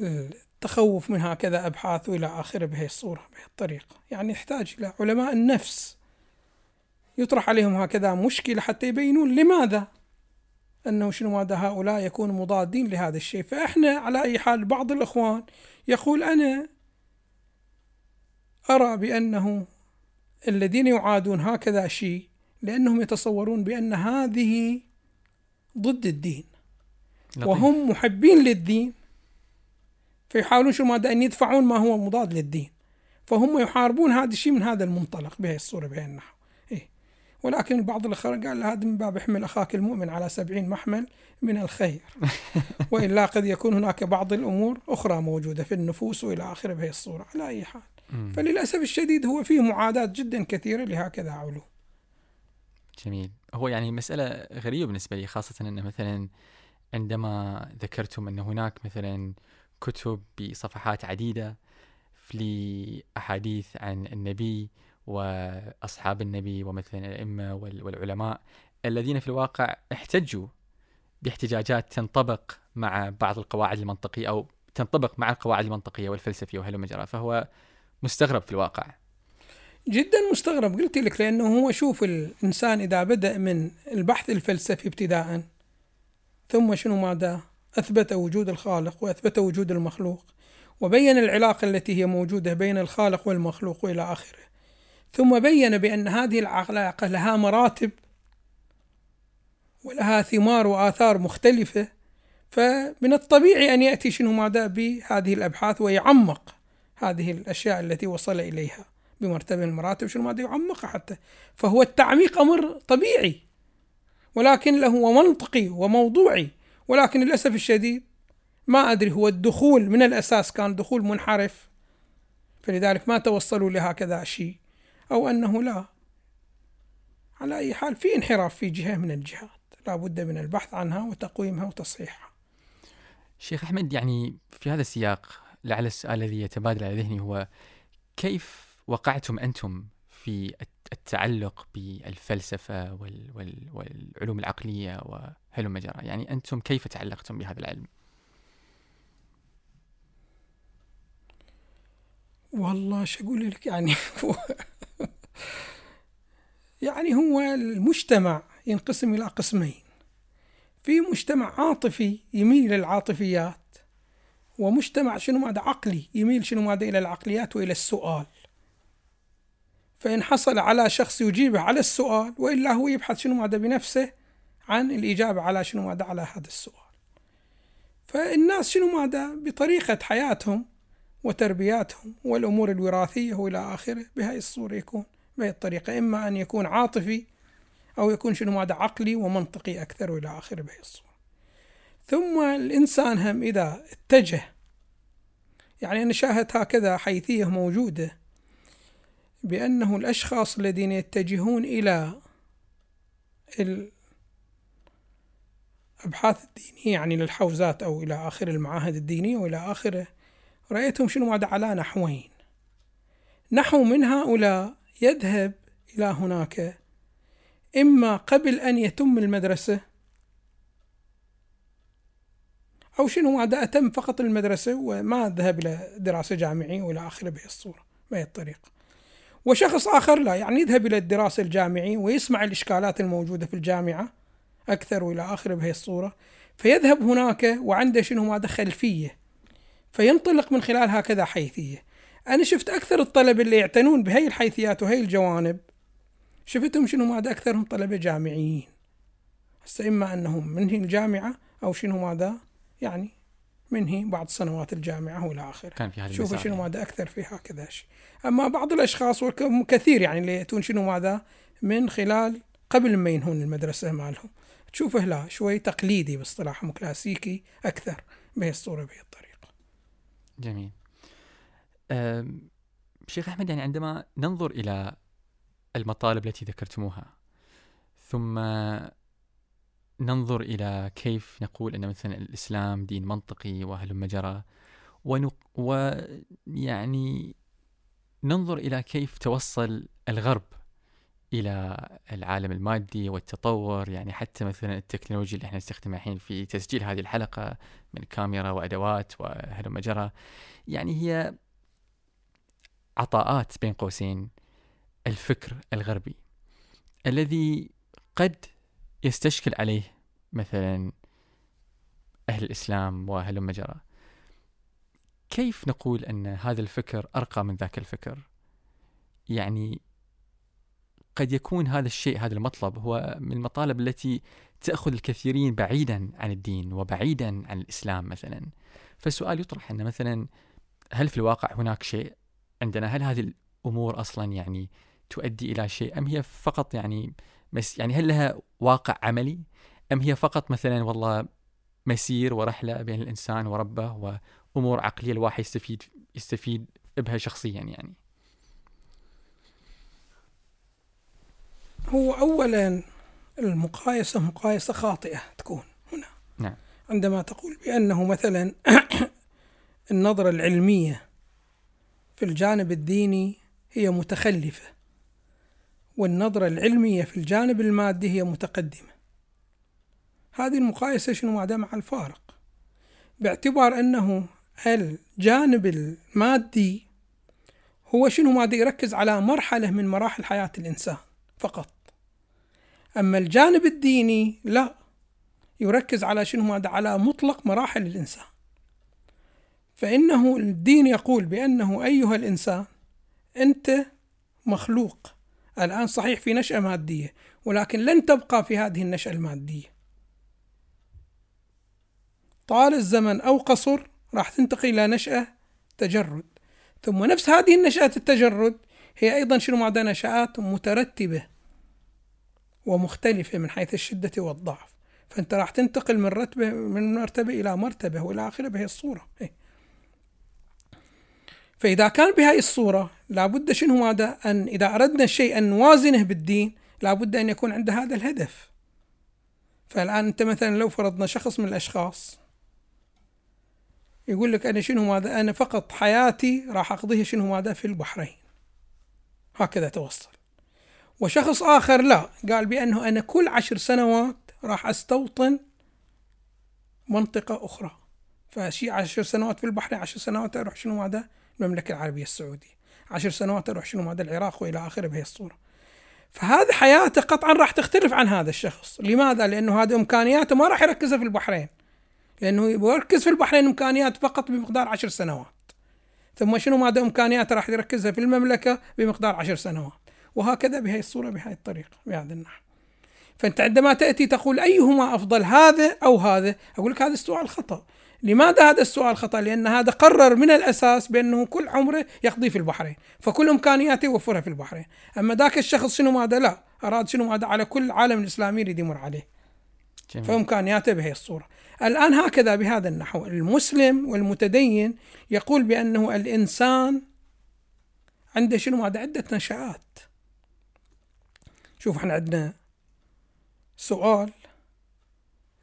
التخوف من هكذا أبحاث وإلى آخره بهي الصورة بهي الطريقة يعني يحتاج إلى علماء النفس يطرح عليهم هكذا مشكلة حتى يبينون لماذا. أنه شنو ماذا هؤلاء يكونوا مضادين لهذا الشيء. فإحنا على أي حال بعض الإخوان يقول أنا أرى بأنه الذين يعادون هكذا شيء لأنهم يتصورون بأن هذه ضد الدين. لطيف. وهم محبين للدين فيحاولون شو ماذا أن يدفعون ما هو مضاد للدين. فهم يحاربون هذا الشيء من هذا المنطلق بهذه الصورة بهذه النحو. إيه. ولكن بعض الآخرين قال هذا من باب احمل أخاك المؤمن على سبعين محمل من الخير. <laughs> وإلا قد يكون هناك بعض الأمور أخرى موجودة في النفوس وإلى آخره بهذه الصورة. على أي حال. فللأسف الشديد هو فيه معاداة جدا كثيرة لهكذا علوم جميل. هو يعني مسألة غريبة بالنسبة لي خاصة أن مثلا عندما ذكرتم أن هناك مثلا كتب بصفحات عديدة لأحاديث عن النبي وأصحاب النبي ومثلا الأئمة وال- والعلماء الذين في الواقع احتجوا باحتجاجات تنطبق مع بعض القواعد المنطقية أو تنطبق مع القواعد المنطقية والفلسفية وهلم جرى فهو مستغرب في الواقع. جدا مستغرب قلت لك لأنه هو شوف الإنسان إذا بدأ من البحث الفلسفي ابتداء ثم شنو ماذا؟ أثبت وجود الخالق وأثبت وجود المخلوق وبين العلاقة التي هي موجودة بين الخالق والمخلوق وإلى آخره. ثم بين بأن هذه العلاقة لها مراتب ولها ثمار وآثار مختلفة فمن الطبيعي أن يأتي شنو ماذا؟ بهذه الأبحاث ويعمق هذه الأشياء التي وصل إليها بمرتبة المراتب شنو ماذا؟ يعمقها حتى. فهو التعميق أمر طبيعي. ولكن له ومنطقي وموضوعي ولكن للأسف الشديد ما أدري هو الدخول من الأساس كان دخول منحرف فلذلك ما توصلوا لهكذا شيء أو أنه لا. على أي حال في انحراف في جهة من الجهات لا بد من البحث عنها وتقويمها وتصحيحها. شيخ أحمد يعني في هذا السياق لعل السؤال الذي يتبادل على ذهني هو كيف وقعتم أنتم في التعلق بالفلسفة وال وال والعلوم العقلية وهلم جرى يعني أنتم كيف تعلقتم بهذا العلم؟ والله شو أقول لك؟ يعني هو <laughs> يعني هو المجتمع ينقسم إلى قسمين. في مجتمع عاطفي يميل للعاطفيات ومجتمع شنو ماذا؟ عقلي يميل شنو ماذا؟ إلى العقليات وإلى السؤال. فإن حصل على شخص يجيبه على السؤال وإلا هو يبحث شنو ماذا بنفسه عن الإجابة على شنو ماذا على هذا السؤال. فالناس شنو ماذا؟ بطريقة حياتهم وتربياتهم والأمور الوراثية وإلى آخره بهذه الصورة يكون بهذه الطريقة. إما أن يكون عاطفي أو يكون شنو ماذا؟ عقلي ومنطقي أكثر وإلى آخره بهذه الصورة. ثم الإنسان هم إذا اتجه يعني أنا شاهدت هكذا حيثية موجودة بأنه الأشخاص الذين يتجهون إلى الأبحاث الدينية يعني للحوزات أو إلى آخر المعاهد الدينية وإلى آخره رأيتهم شنو ماذا على نحوين. نحو من هؤلاء يذهب إلى هناك إما قبل أن يتم المدرسة أو شنو ماذا أتم فقط المدرسة وما ذهب إلى دراسة جامعية وإلى آخره بهي الصورة بهي الطريقة. وشخص آخر لا يعني يذهب إلى الدراسة الجامعية ويسمع الإشكالات الموجودة في الجامعة أكثر وإلى آخره بهي الصورة فيذهب هناك وعنده شنو ماذا خلفية فينطلق من خلال هكذا حيثية. أنا شفت أكثر الطلبة اللي يعتنون بهي الحيثيات وهي الجوانب شفتهم شنو ماذا أكثرهم طلبة جامعيين. هسه إما أنهم منهي الجامعة أو شنو ماذا يعني منهي بعض سنوات الجامعة وإلى آخره. كان في هذه شوفوا شنو ماذا أكثر في هكذا شيء. أما بعض الأشخاص وكثير يعني اللي يأتون شنو ماذا من خلال قبل ما ينهون المدرسة مالهم. تشوفه لا شوي تقليدي باصطلاحهم كلاسيكي أكثر بهي الصورة بهي الطريقة. جميل. شيخ أحمد يعني عندما ننظر إلى المطالب التي ذكرتموها ثم ننظر إلى كيف نقول أن مثلا الإسلام دين منطقي وهلم جرى. ويعني ننظر إلى كيف توصل الغرب إلى العالم المادي والتطور يعني حتى مثلا التكنولوجيا اللي إحنا نستخدمها الحين في تسجيل هذه الحلقة من كاميرا وأدوات وهلم جرى يعني هي عطاءات بين قوسين الفكر الغربي الذي قد يستشكل عليه مثلا أهل الإسلام وهلم جرى كيف نقول أن هذا الفكر أرقى من ذاك الفكر؟ يعني قد يكون هذا الشيء هذا المطلب هو من المطالب التي تأخذ الكثيرين بعيدا عن الدين وبعيدا عن الإسلام مثلا. فالسؤال يطرح أن مثلا هل في الواقع هناك شيء عندنا؟ هل هذه الأمور أصلا يعني تؤدي إلى شيء أم هي فقط يعني مس يعني هل لها واقع عملي؟ أم هي فقط مثلا والله مسير ورحلة بين الإنسان وربه وأمور عقلية الواحد يستفيد يستفيد بها شخصيا يعني؟ هو أولا المقايسة مقايسة خاطئة تكون هنا. نعم. عندما تقول بأنه مثلا <coughs> النظرة العلمية في الجانب الديني هي متخلفة. والنظرة العلمية في الجانب المادي هي متقدمة. هذه المقايسة شنو؟ مع مع الفارق. باعتبار أنه الجانب المادي هو شنو؟ ماذا يركز على مرحلة من مراحل حياة الإنسان فقط. أما الجانب الديني لا. يركز على شنو؟ ماذا على مطلق مراحل الإنسان. فإنه الدين يقول بأنه أيها الإنسان أنت مخلوق. الآن صحيح في نشأة مادية ولكن لن تبقى في هذه النشأة المادية. طال الزمن أو قصر راح تنتقل إلى نشأة تجرد. ثم نفس هذه النشأة التجرد هي أيضا شنو معنى نشآت مترتبة ومختلفة من حيث الشدة والضعف. فأنت راح تنتقل من رتبة من مرتبة إلى مرتبة وإلى آخرة بهي الصورة. إيه. فإذا كان بهذه الصورة لابد شنو ماذا؟ أن إذا أردنا شيء أن نوازنه بالدين لابد أن يكون عنده هذا الهدف. فالآن أنت مثلا لو فرضنا شخص من الأشخاص يقول لك أنا شنو ماذا؟ أنا فقط حياتي راح أقضيها شنو ماذا؟ في البحرين. هكذا توصل. وشخص آخر لا قال بأنه أنا كل عشر سنوات راح أستوطن منطقة أخرى. فشي عشر سنوات في البحرين عشر سنوات أروح شنو ماذا؟ المملكة العربية السعودية. عشر سنوات أروح شنو ماذا العراق وإلى آخره بهي الصورة. فهذه حياته قطعا راح تختلف عن هذا الشخص. لماذا؟ لأنه هذه إمكانياته ما راح يركزها في البحرين. لأنه يركز في البحرين إمكانيات فقط بمقدار عشر سنوات. ثم شنو ماذا إمكانيات راح يركزها في المملكة بمقدار عشر سنوات. وهكذا بهي الصورة بهذه الطريقة بهذا النحو. فأنت عندما تأتي تقول أيهما أفضل هذا أو هذا؟ أقول لك هذا السؤال خطأ. لماذا هذا السؤال خطأ؟ لأن هذا قرر من الأساس بأنه كل عمره يقضي في البحرين فكل إمكانياته يوفرها في البحرين. أما ذاك الشخص شنو ماذا؟ لا أراد شنو ماذا؟ على كل العالم الإسلامي يريد يمر عليه. جميل. فإمكانياته بهي الصورة. الآن هكذا بهذا النحو المسلم والمتدين يقول بأنه الإنسان عنده شنو ماذا؟ عدة نشآت. شوف إحنا عندنا سؤال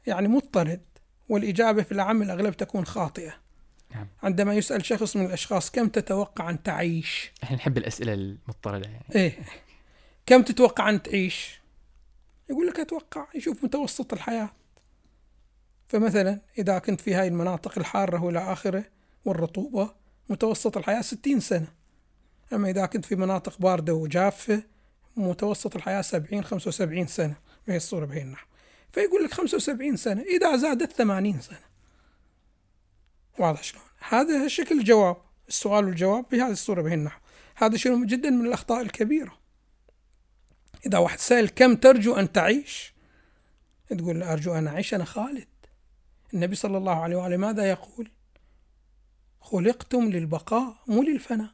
يعني مضطرد. والإجابة في العام الأغلب تكون خاطئة. نعم. عندما يسأل شخص من الأشخاص كم تتوقع أن تعيش؟ إحنا نحب الأسئلة المضطردة يعني. إيه. كم تتوقع أن تعيش؟ يقول لك أتوقع يشوف متوسط الحياة. فمثلا إذا كنت في هاي المناطق الحارة وإلى آخره والرطوبة متوسط الحياة ستين سنة. أما إذا كنت في مناطق باردة وجافة متوسط الحياة سبعين خمسة وسبعين سنة. بهي الصورة بهي النحو. فيقول لك خمسة وسبعين سنة إذا زادت ثمانين سنة. واضح شلون؟ هذا شكل الجواب السؤال والجواب بهذه الصورة بهي النحو هذا شنو؟ جدا من الأخطاء الكبيرة. إذا واحد سأل كم ترجو أن تعيش؟ تقول أرجو أن أعيش أنا خالد. النبي صلى الله عليه وآله ماذا يقول؟ خلقتم للبقاء مو للفناء.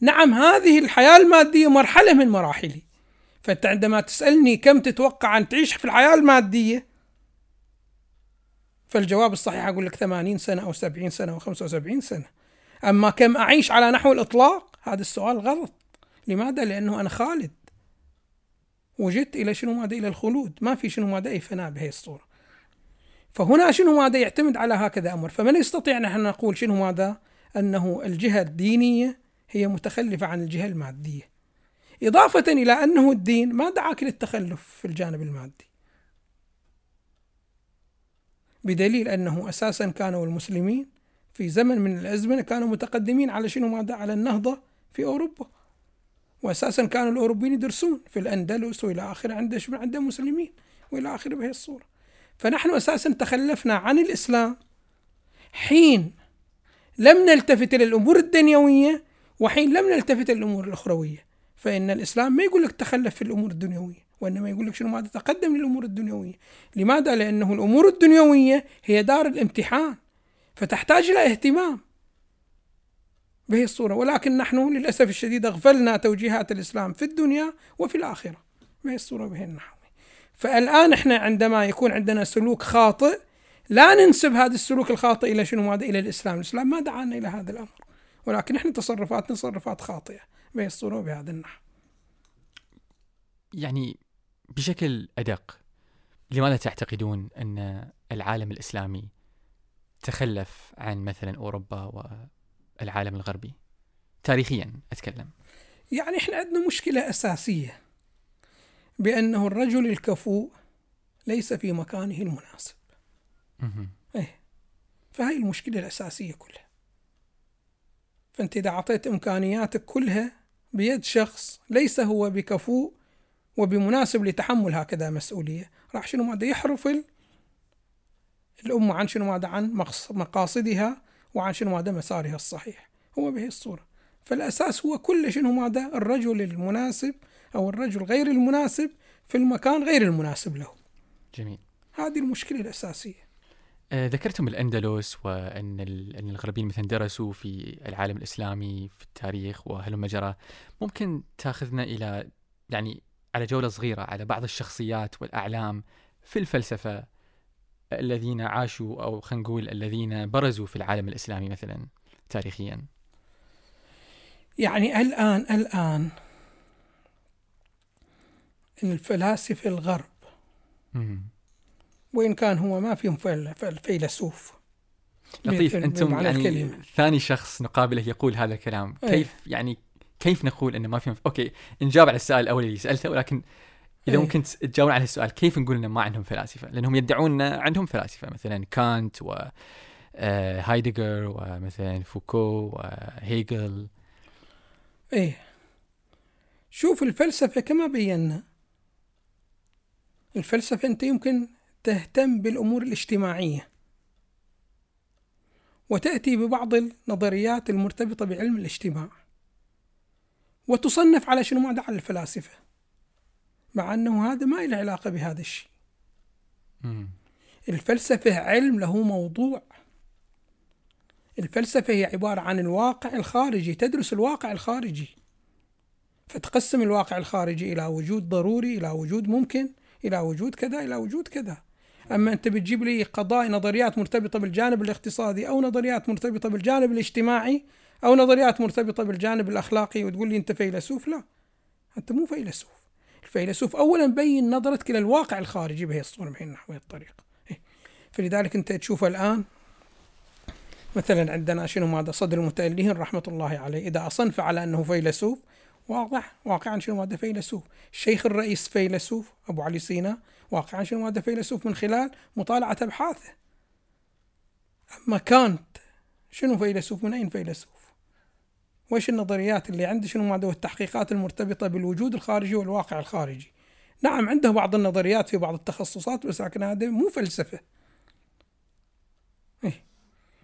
نعم هذه الحياة المادية مرحلة من مراحلي. فأنت عندما تسألني كم تتوقع أن تعيش في الحياة المادية فالجواب الصحيح أقول لك 80 سنة أو 70 سنة أو 75 سنة. أما كم أعيش على نحو الإطلاق هذا السؤال غلط. لماذا؟ لأنه أنا خالد. وجدت إلى شنو ماذا؟ إلى الخلود. ما في شنو ماذا؟ أي فناء بهي الصورة. فهنا شنو ماذا يعتمد على هكذا أمر. فمن يستطيع نحن نقول شنو ماذا؟ أنه الجهة الدينية هي متخلفة عن الجهة المادية. إضافة إلى أنه الدين ما دعاك للتخلف في الجانب المادي. بدليل أنه أساسا كانوا المسلمين في زمن من الأزمنة كانوا متقدمين على شنو ماذا على النهضة في أوروبا. وأساسا كانوا الأوروبيين يدرسون في الأندلس وإلى آخره عند عند مسلمين وإلى آخره بهذه الصورة. فنحن أساسا تخلفنا عن الإسلام حين لم نلتفت إلى الأمور الدنيوية وحين لم نلتفت إلى الأمور الأخروية. فإن الإسلام ما يقول لك تخلف في الأمور الدنيوية وإنما يقول لك شنو ما تتقدم للأمور الدنيوية. لماذا؟ لأنه الأمور الدنيوية هي دار الامتحان فتحتاج إلى اهتمام بهي الصورة. ولكن نحن للأسف الشديد أغفلنا توجيهات الإسلام في الدنيا وفي الآخرة بهي الصورة بهي النحو. فالآن إحنا عندما يكون عندنا سلوك خاطئ لا ننسب هذا السلوك الخاطئ إلى شنو ماذا؟ إلى الإسلام. الإسلام ما دعانا إلى هذا الأمر. ولكن إحنا تصرفاتنا تصرفات خاطئة. بهي الصورة وبهذا النحو. يعني بشكل أدق لماذا تعتقدون أن العالم الإسلامي تخلف عن مثلا أوروبا والعالم الغربي؟ تاريخيا أتكلم. يعني إحنا عندنا مشكلة أساسية بأنه الرجل الكفؤ ليس في مكانه المناسب. إيه. فهي المشكلة الأساسية كلها. فأنت إذا أعطيت إمكانياتك كلها بيد شخص ليس هو بكفؤ وبمناسب لتحمل هكذا مسؤولية راح شنو ماذا يحرف الأمة عن شنو ماذا عن مقاصدها وعن شنو ماذا مسارها الصحيح. هو بهي الصورة. فالأساس هو كل شنو ماذا الرجل المناسب أو الرجل غير المناسب في المكان غير المناسب له. جميل. هذه المشكلة الأساسية. ذكرتم الأندلس وأن أن الغربيين مثلا درسوا في العالم الإسلامي في التاريخ وهلم جرى ممكن تأخذنا إلى يعني على جولة صغيرة على بعض الشخصيات والأعلام في الفلسفة الذين عاشوا أو خلينا نقول الذين برزوا في العالم الإسلامي مثلا تاريخيا. يعني الآن الآن الفلاسفة الغرب وإن كان هو ما فيهم فيلسوف لطيف أنتم يعني الكلمة. ثاني شخص نقابله يقول هذا الكلام أيه. كيف يعني كيف نقول إنه ما فيهم okay نجاوب على السؤال الأول اللي سألته ولكن إذا أيه. ممكن تجاوبون على السؤال كيف نقول إنه ما عندهم فلاسفة؟ لأنهم يدعون عندهم فلاسفة مثلا كانت و آه، هايدجر ومثلا فوكو وهيجل إيه شوف الفلسفة كما بينا الفلسفة أنت يمكن تهتم بالأمور الاجتماعية. وتأتي ببعض النظريات المرتبطة بعلم الاجتماع. وتصنف على شنو ماذا على الفلاسفة. مع أنه هذا ما له علاقة بهذا الشيء. الفلسفة علم له موضوع. الفلسفة هي عبارة عن الواقع الخارجي تدرس الواقع الخارجي. فتقسم الواقع الخارجي إلى وجود ضروري إلى وجود ممكن إلى وجود كذا إلى وجود كذا. أما أنت بتجيب لي قضايا نظريات مرتبطة بالجانب الاقتصادي أو نظريات مرتبطة بالجانب الاجتماعي أو نظريات مرتبطة بالجانب الأخلاقي وتقول لي أنت فيلسوف؟ لا أنت مو فيلسوف. الفيلسوف اولا بين نظرتك إلى الواقع الخارجي بهي الصورة بهي النحو الطريقة. إيه. فلذلك أنت تشوف الآن مثلا عندنا شنو ماذا صدر المتألهين رحمة الله عليه. إذا أصنف على أنه فيلسوف واضح. واقعا شنو هذا فيلسوف؟ الشيخ الرئيس فيلسوف أبو علي سينا. واقعا شنو هذا فيلسوف من خلال مطالعة أبحاثه أما كانت شنو فيلسوف؟ من أين فيلسوف؟ وإيش النظريات اللي عنده؟ شنو ماذا التحقيقات المرتبطة بالوجود الخارجي والواقع الخارجي؟ نعم عنده بعض النظريات في بعض التخصصات بس لكن هذا مو فلسفة. إيه.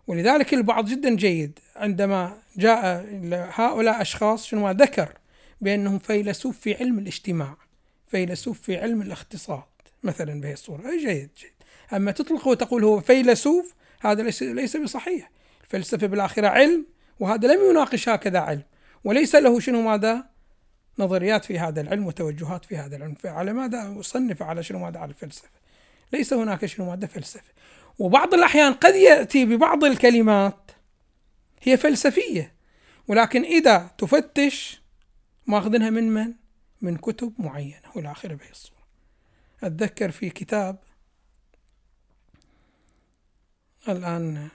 ولذلك البعض جدا جيد. عندما جاء هؤلاء أشخاص شنو ذكر بأنهم فيلسوف في علم الاجتماع فيلسوف في علم الاقتصاد مثلا بهي الصورة. جيد جيد. أما تطلق وتقول هو فيلسوف هذا ليس, ليس بصحيح. الفلسفة بالآخرة علم وهذا لم يناقش هكذا علم. وليس له شنو ماذا؟ نظريات في هذا العلم وتوجهات في هذا العلم. فعلى ماذا أصنف على شنو ماذا على الفلسفة؟ ليس هناك شنو ماذا فلسفة. وبعض الأحيان قد يأتي ببعض الكلمات هي فلسفية. ولكن إذا تفتش ماخذينها من من؟ من كتب معينة والى آخره بهي الصورة. أتذكر في كتاب الآن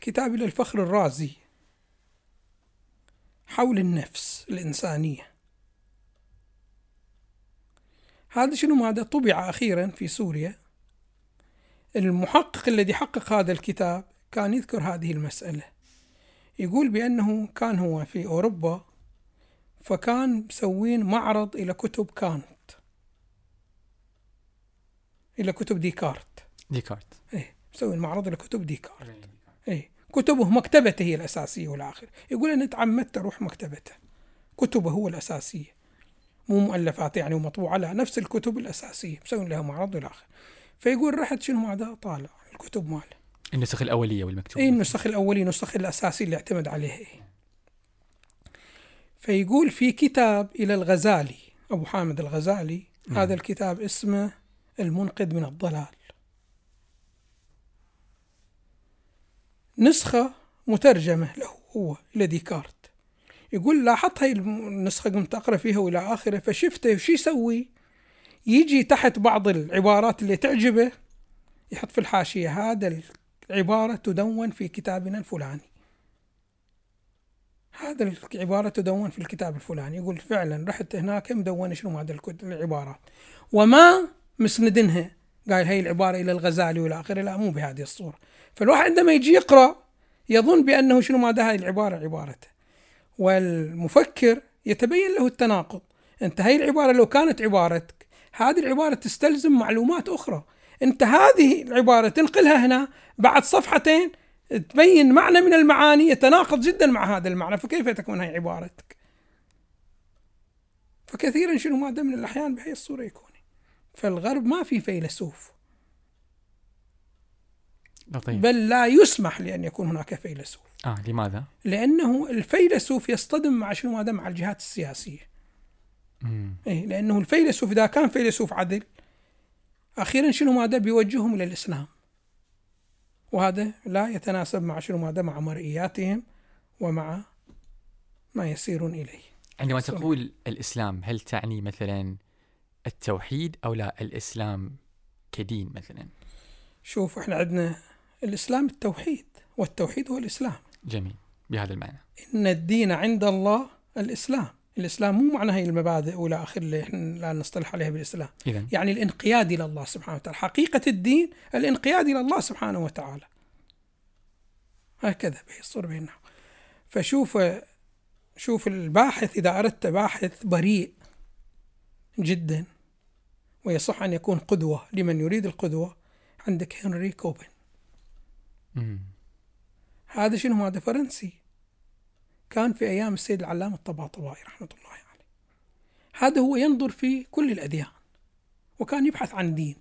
كتاب للفخر الرازي حول النفس الإنسانية. هذا شنو ماذا؟ طبع أخيرا في سوريا. المحقق الذي حقق هذا الكتاب كان يذكر هذه المسألة. يقول بأنه كان هو في أوروبا فكان مسوين معرض إلى كتب كانت. إلى كتب ديكارت. ديكارت. إيه مسوين معرض إلى كتب ديكارت. إيه كتبه مكتبته هي الأساسية والآخر. يقول أنا تعمدت أروح مكتبته. كتبه هو الأساسية. مو مؤلفات يعني ومطبوعة لا نفس الكتب الأساسية. مسوي لها معرض والى آخره فيقول رحت شنو هذا طالع. الكتب ماله. النسخ الأولية والمكتوبة اي النسخ الأولية النسخ الأساسية اللي اعتمد عليها. فيقول في كتاب إلى الغزالي أبو حامد الغزالي نعم. هذا الكتاب اسمه المنقذ من الضلال نسخة مترجمة له هو إلى ديكارت يقول لاحظت هاي النسخة قمت أقرأ فيها وإلى آخره فشفته وش يسوي يجي تحت بعض العبارات اللي تعجبه يحط في الحاشية هذا العبارة تدون في كتابنا الفلاني. هذا العبارة تدون في الكتاب الفلاني. يقول فعلا رحت هناك مدونة شنو هذا العبارات وما مسندنها. قال هي العبارة إلى الغزالي وإلى آخره. لا مو بهذه الصورة. فالواحد عندما يجي يقرأ يظن بأنه شنو ماذا هذه العبارة؟ عبارته. والمفكر يتبين له التناقض. أنت هاي العبارة لو كانت عبارتك هذه العبارة تستلزم معلومات أخرى. أنت هذه العبارة تنقلها هنا بعد صفحتين تبين معنى من المعاني يتناقض جدا مع هذا المعنى. فكيف تكون هاي عبارتك؟ فكثيرا شنو ماذا من الأحيان بهي الصورة يكون. فالغرب ما في فيلسوف. لطيف بل لا يسمح لأن يكون هناك فيلسوف. آه لماذا؟ لأنه الفيلسوف يصطدم مع شنو هذا مع الجهات السياسية. مم. إيه لأنه الفيلسوف إذا كان فيلسوف عدل أخيرا شنو هذا بيوجههم إلى الإسلام؟ وهذا لا يتناسب مع شنو هذا مع مرئياتهم ومع ما يسيرون إليه. عندما تقول الإسلام هل تعني مثلا التوحيد أو لا؟ الإسلام كدين مثلا. شوف إحنا عندنا الإسلام التوحيد والتوحيد هو الإسلام. جميل. بهذا المعنى. إن الدين عند الله الإسلام. الإسلام مو معنى هي المبادئ ولا آخر اللي إحنا لا نصطلح عليها بالإسلام. إذا يعني الانقياد إلى الله سبحانه وتعالى. حقيقة الدين الانقياد إلى الله سبحانه وتعالى. هكذا به الصورة بينه فشوف شوف الباحث إذا أردت باحث بريء جدا ويصح أن يكون قدوة لمن يريد القدوة عندك هنري كوبن. هذا شنو؟ هذا فرنسي. كان في أيام السيد العلامة الطباطبائي رحمة الله عليه. هذا هو ينظر في كل الأديان وكان يبحث عن دين.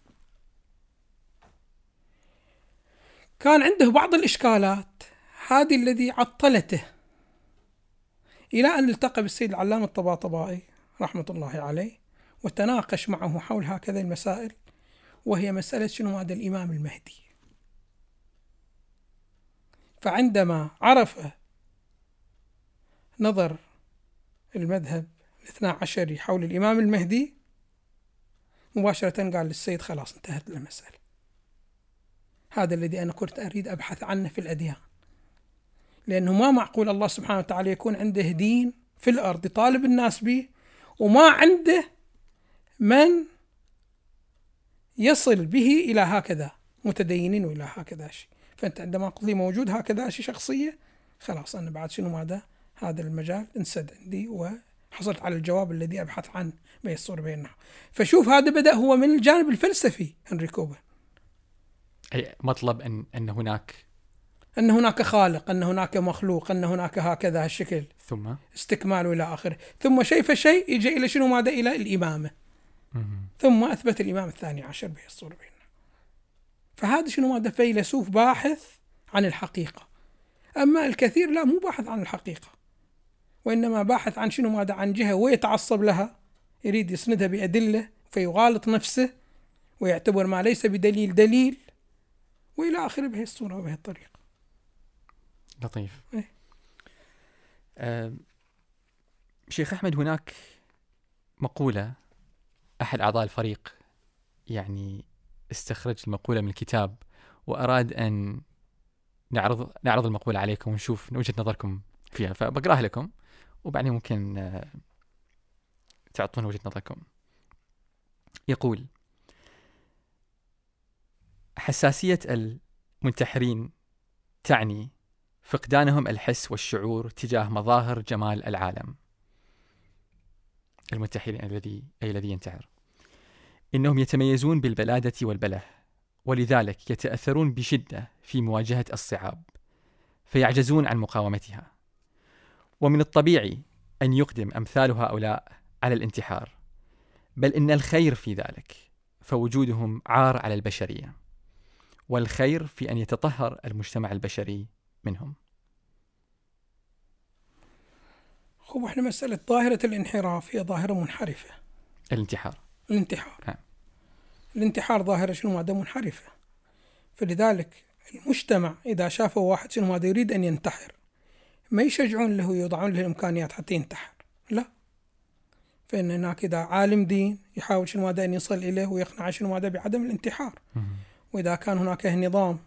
كان عنده بعض الإشكالات هذه الذي عطلته إلى أن التقى بالسيد العلامة الطباطبائي رحمة الله عليه وتناقش معه حول هكذا المسائل وهي مسألة شنو؟ هذا الإمام المهدي. فعندما عرف نظر المذهب الاثنى عشري حول الإمام المهدي مباشرة قال للسيد خلاص انتهت المسألة. هذا الذي أنا كنت أريد أبحث عنه في الأديان. لأنه ما معقول الله سبحانه وتعالى يكون عنده دين في الأرض يطالب الناس به وما عنده من يصل به إلى هكذا متدينين وإلى هكذا شيء. فأنت عندما لي موجود هكذا شيء شخصية خلاص أنا بعد شنو ماذا؟ هذا المجال انسد عندي وحصلت على الجواب الذي أبحث عنه بين الصورة بين النحو فشوف هذا بدأ هو من الجانب الفلسفي هنري كوبن أي مطلب أن أن هناك أن هناك خالق أن هناك مخلوق أن هناك هكذا هالشكل. ثم؟ استكمال إلى آخره. ثم شيء فشيء يجي إلى شنو؟ ماذا؟ إلى الإمامة. مم. ثم أثبت الإمام الثاني عشر به الصورة بين فهذا شنو؟ ماذا؟ فيلسوف باحث عن الحقيقة. أما الكثير لا مو باحث عن الحقيقة. وإنما باحث عن شنو ماذا عن جهة ويتعصب لها يريد يسندها بأدلة فيغالط نفسه ويعتبر ما ليس بدليل دليل وإلى آخره بهي الصورة وبهي الطريقة. لطيف. إيه. آه شيخ أحمد هناك مقولة أحد أعضاء الفريق يعني استخرج المقولة من الكتاب وأراد أن نعرض نعرض المقولة عليكم ونشوف وجهة نظركم فيها فبقرأها لكم. وبعدين ممكن آه، تعطون وجهة نظركم. يقول حساسية المنتحرين تعني فقدانهم الحس والشعور تجاه مظاهر جمال العالم. المنتحرين الذي أي الذي ينتحر. إنهم يتميزون بالبلادة والبله ولذلك يتأثرون بشدة في مواجهة الصعاب فيعجزون عن مقاومتها. ومن الطبيعي أن يقدم أمثال هؤلاء على الانتحار بل إن الخير في ذلك فوجودهم عار على البشرية والخير في أن يتطهر المجتمع البشري منهم. هو إحنا مسألة ظاهرة الانحراف هي ظاهرة منحرفة. الانتحار. الانتحار. نعم. الانتحار ظاهرة شنو؟ مادة منحرفة. فلذلك المجتمع إذا شافوا واحد شنو؟ ماذا يريد أن ينتحر ما يشجعون له يوضعون له الإمكانيات حتى ينتحر. لا. فإن هناك إذا عالم دين يحاول شنو ماذا أن يصل إليه ويقنع شنو ماذا بعدم الانتحار. وإذا كان هناك نظام